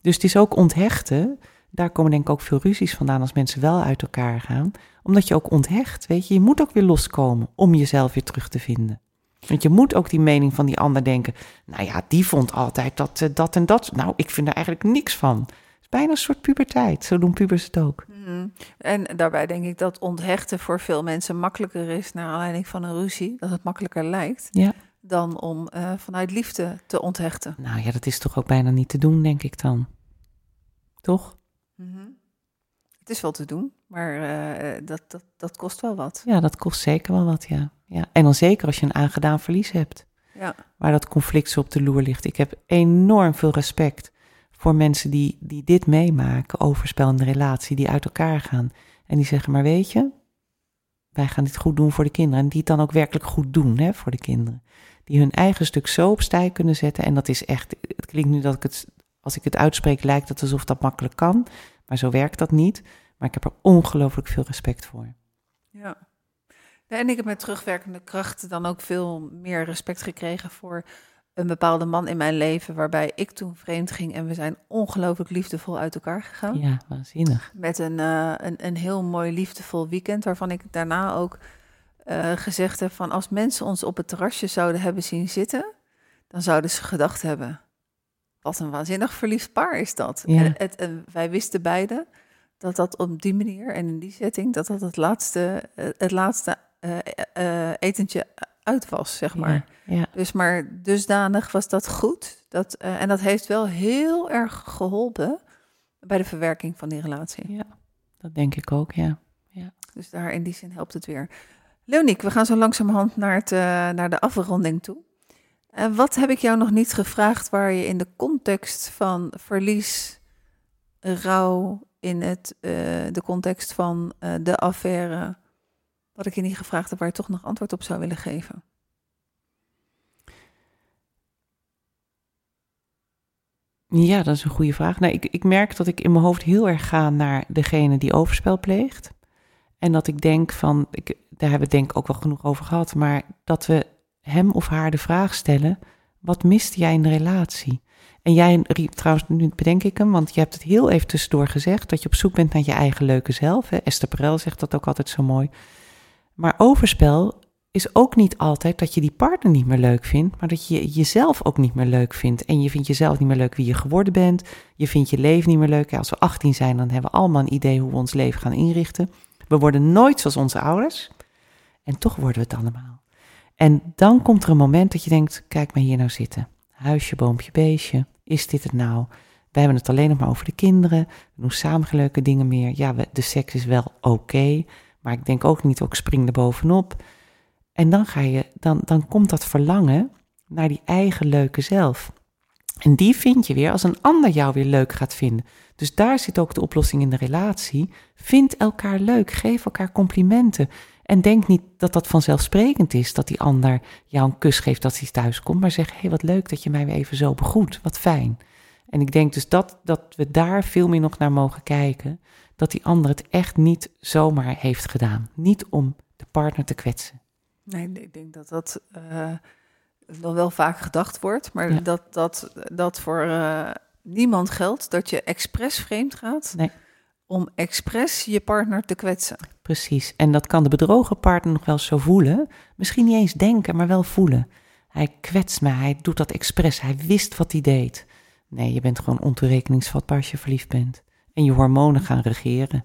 [SPEAKER 2] Dus het is ook onthechten. Daar komen denk ik ook veel ruzies vandaan als mensen wel uit elkaar gaan. Omdat je ook onthecht, weet je. Je moet ook weer loskomen om jezelf weer terug te vinden. Want je moet ook die mening van die ander denken. Nou ja, die vond altijd dat, eh, dat en dat. Nou, ik vind er eigenlijk niks van. Het is bijna een soort puberteit. Zo doen pubers het ook.
[SPEAKER 1] Mm. En daarbij denk ik dat onthechten voor veel mensen makkelijker is naar aanleiding van een ruzie. Dat het makkelijker lijkt
[SPEAKER 2] Ja.
[SPEAKER 1] dan om uh, vanuit liefde te onthechten.
[SPEAKER 2] Nou ja, dat is toch ook bijna niet te doen, denk ik dan. Toch?
[SPEAKER 1] Mm -hmm. Het is wel te doen, maar uh, dat, dat, dat kost wel wat.
[SPEAKER 2] Ja, dat kost zeker wel wat, ja. Ja. En dan zeker als je een aangedaan verlies hebt.
[SPEAKER 1] Ja.
[SPEAKER 2] Waar dat conflict zo op de loer ligt. Ik heb enorm veel respect voor mensen die, die dit meemaken, overspel in de relatie, die uit elkaar gaan. En die zeggen, maar weet je, wij gaan dit goed doen voor de kinderen. En die het dan ook werkelijk goed doen hè, voor de kinderen. Die hun eigen stuk zo op stij kunnen zetten. En dat is echt, het klinkt nu dat ik het, als ik het uitspreek, lijkt het alsof dat makkelijk kan. Maar zo werkt dat niet. Maar ik heb er ongelooflijk veel respect voor.
[SPEAKER 1] Ja. En ik heb met terugwerkende kracht dan ook veel meer respect gekregen voor een bepaalde man in mijn leven, waarbij ik toen vreemd ging en we zijn ongelooflijk liefdevol uit elkaar gegaan.
[SPEAKER 2] Ja, waanzinnig.
[SPEAKER 1] Met een, uh, een, een heel mooi liefdevol weekend, waarvan ik daarna ook uh, gezegd heb van als mensen ons op het terrasje zouden hebben zien zitten, dan zouden ze gedacht hebben, Wat een waanzinnig verliefd paar is dat.
[SPEAKER 2] Ja.
[SPEAKER 1] En het, en wij wisten beiden dat dat op die manier en in die setting... dat dat het laatste, eh, het laatste eh, eh, etentje uit was, zeg maar.
[SPEAKER 2] Ja, ja.
[SPEAKER 1] Dus maar dusdanig was dat goed. Dat, en dat heeft wel heel erg geholpen bij de verwerking van die relatie.
[SPEAKER 2] ja, dat denk ik ook, ja.
[SPEAKER 1] Dus daar in die zin helpt het weer. Leoniek, we gaan zo langzamerhand naar, het, naar de afronding toe. En wat heb ik jou nog niet gevraagd waar je in de context van verlies, rouw, in het, de context van de affaire, wat ik je niet gevraagd heb waar je toch nog antwoord op zou willen geven?
[SPEAKER 2] Ja, dat is een goede vraag. Nou, ik, ik merk dat ik in mijn hoofd heel erg ga naar degene die overspel pleegt. En dat ik denk van, ik, daar hebben we denk ik ook wel genoeg over gehad, maar dat we hem of haar de vraag stellen, wat mist jij in de relatie? En jij trouwens, nu bedenk ik hem, want je hebt het heel even tussendoor gezegd, dat je op zoek bent naar je eigen leuke zelf. Hè? Esther Perel zegt dat ook altijd zo mooi. Maar overspel is ook niet altijd dat je die partner niet meer leuk vindt, maar dat je jezelf ook niet meer leuk vindt. En je vindt jezelf niet meer leuk wie je geworden bent. Je vindt je leven niet meer leuk. Als we 18 zijn, dan hebben we allemaal een idee hoe we ons leven gaan inrichten. We worden nooit zoals onze ouders. En toch worden we het allemaal. En dan komt er een moment dat je denkt, kijk maar hier nou zitten. Huisje, boompje, beestje. Is dit het nou? We hebben het alleen nog maar over de kinderen. We doen samen leuke dingen meer. Ja, de seks is wel oké. Maar ik denk ook niet, ook spring er bovenop. En dan, ga je, dan, dan komt dat verlangen naar die eigen leuke zelf. En die vind je weer als een ander jou weer leuk gaat vinden. Dus daar zit ook de oplossing in de relatie. Vind elkaar leuk, geef elkaar complimenten. En denk niet dat dat vanzelfsprekend is, dat die ander jou een kus geeft als hij thuis komt. Maar zeg, hé, hey, wat leuk dat je mij weer even zo begroet, wat fijn. En ik denk dus dat, dat we daar veel meer nog naar mogen kijken. Dat die ander het echt niet zomaar heeft gedaan. Niet om de partner te kwetsen.
[SPEAKER 1] Nee, ik denk dat dat uh, nog wel vaak gedacht wordt, maar
[SPEAKER 2] Ja.
[SPEAKER 1] dat, dat, dat voor eh, niemand geldt dat je expres vreemd gaat
[SPEAKER 2] Nee.
[SPEAKER 1] om expres je partner te kwetsen.
[SPEAKER 2] Precies. En dat kan de bedrogen partner nog wel zo voelen. Misschien niet eens denken, maar wel voelen. Hij kwetst me, hij doet dat expres, hij wist wat hij deed. Nee, je bent gewoon ontoerekeningsvatbaar als je verliefd bent. En je hormonen gaan regeren.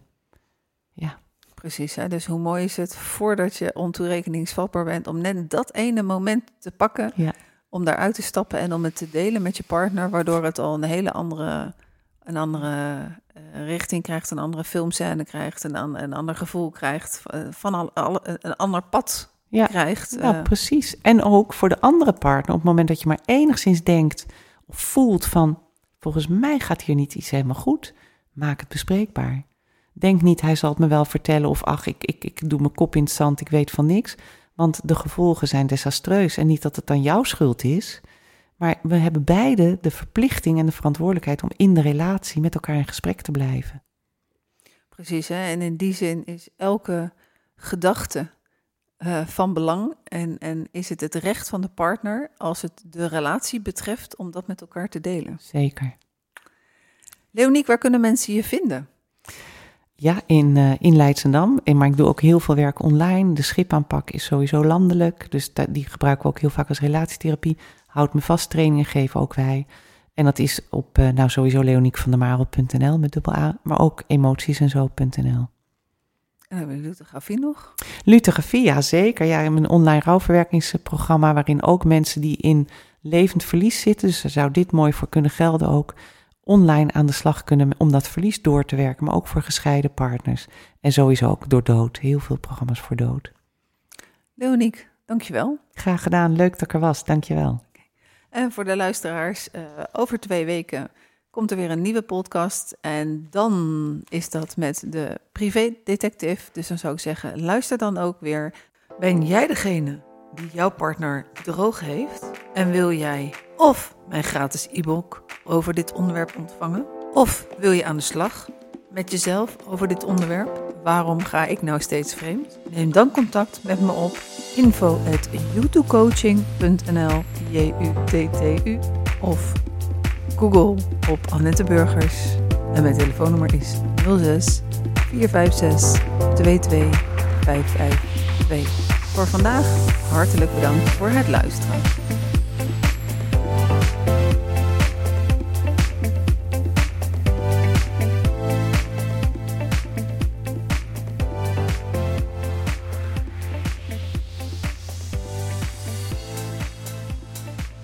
[SPEAKER 1] Precies, hè? dus hoe mooi is het voordat je ontoerekeningsvatbaar bent om net dat ene moment te pakken,
[SPEAKER 2] Ja.
[SPEAKER 1] om daaruit te stappen en om het te delen met je partner, waardoor het al een hele andere, een andere eh, richting krijgt, een andere filmscène krijgt, een, een ander gevoel krijgt, eh, van al, al- een ander pad
[SPEAKER 2] Ja,
[SPEAKER 1] krijgt.
[SPEAKER 2] nou,
[SPEAKER 1] eh,
[SPEAKER 2] precies. En ook voor de andere partner, op het moment dat je maar enigszins denkt of voelt van, volgens mij gaat hier niet iets helemaal goed, maak het bespreekbaar. Denk niet, hij zal het me wel vertellen of ach, ik, ik, ik doe mijn kop in het zand, ik weet van niks. Want de gevolgen zijn desastreus en niet dat het dan jouw schuld is. Maar we hebben beide de verplichting en de verantwoordelijkheid om in de relatie met elkaar in gesprek te blijven.
[SPEAKER 1] Precies, hè? en in die zin is elke gedachte eh, van belang en, en is het het recht van de partner als het de relatie betreft om dat met elkaar te delen.
[SPEAKER 2] Zeker.
[SPEAKER 1] Leoniek, waar kunnen mensen je vinden?
[SPEAKER 2] Ja, in, eh in Leidschendam. En, maar ik doe ook heel veel werk online. De schipaanpak is sowieso landelijk. Dus die gebruiken we ook heel vaak als relatietherapie. Houd me vast, trainingen geven ook wij. En dat is op, eh, nou sowieso leoniekvandermarel.nl met dubbel A. Maar ook emoties en zo.nl.
[SPEAKER 1] En hebben we lithografie nog.
[SPEAKER 2] Lithografie, ja zeker. Ja, een online rouwverwerkingsprogramma waarin ook mensen die in levend verlies zitten, dus daar zou dit mooi voor kunnen gelden ook, online aan de slag kunnen om dat verlies door te werken, maar ook voor gescheiden partners. En sowieso ook door dood. Heel veel programma's voor dood.
[SPEAKER 1] Leoniek, dankjewel.
[SPEAKER 2] Graag gedaan, leuk dat ik er was, dankjewel.
[SPEAKER 1] En voor de luisteraars, eh, over twee weken komt er weer een nieuwe podcast. En dan is dat met de privédetective. Dus dan zou ik zeggen, luister dan ook weer. Ben jij degene die jouw partner droog heeft? En wil jij of mijn gratis e-book over dit onderwerp ontvangen? Of wil je aan de slag met jezelf over dit onderwerp? Waarom ga ik nou steeds vreemd? Neem dan contact met me op info at J-U-T-T-U of Google op Annette Burgers. En mijn telefoonnummer is 06 456 22 552. Voor vandaag hartelijk bedankt voor het luisteren.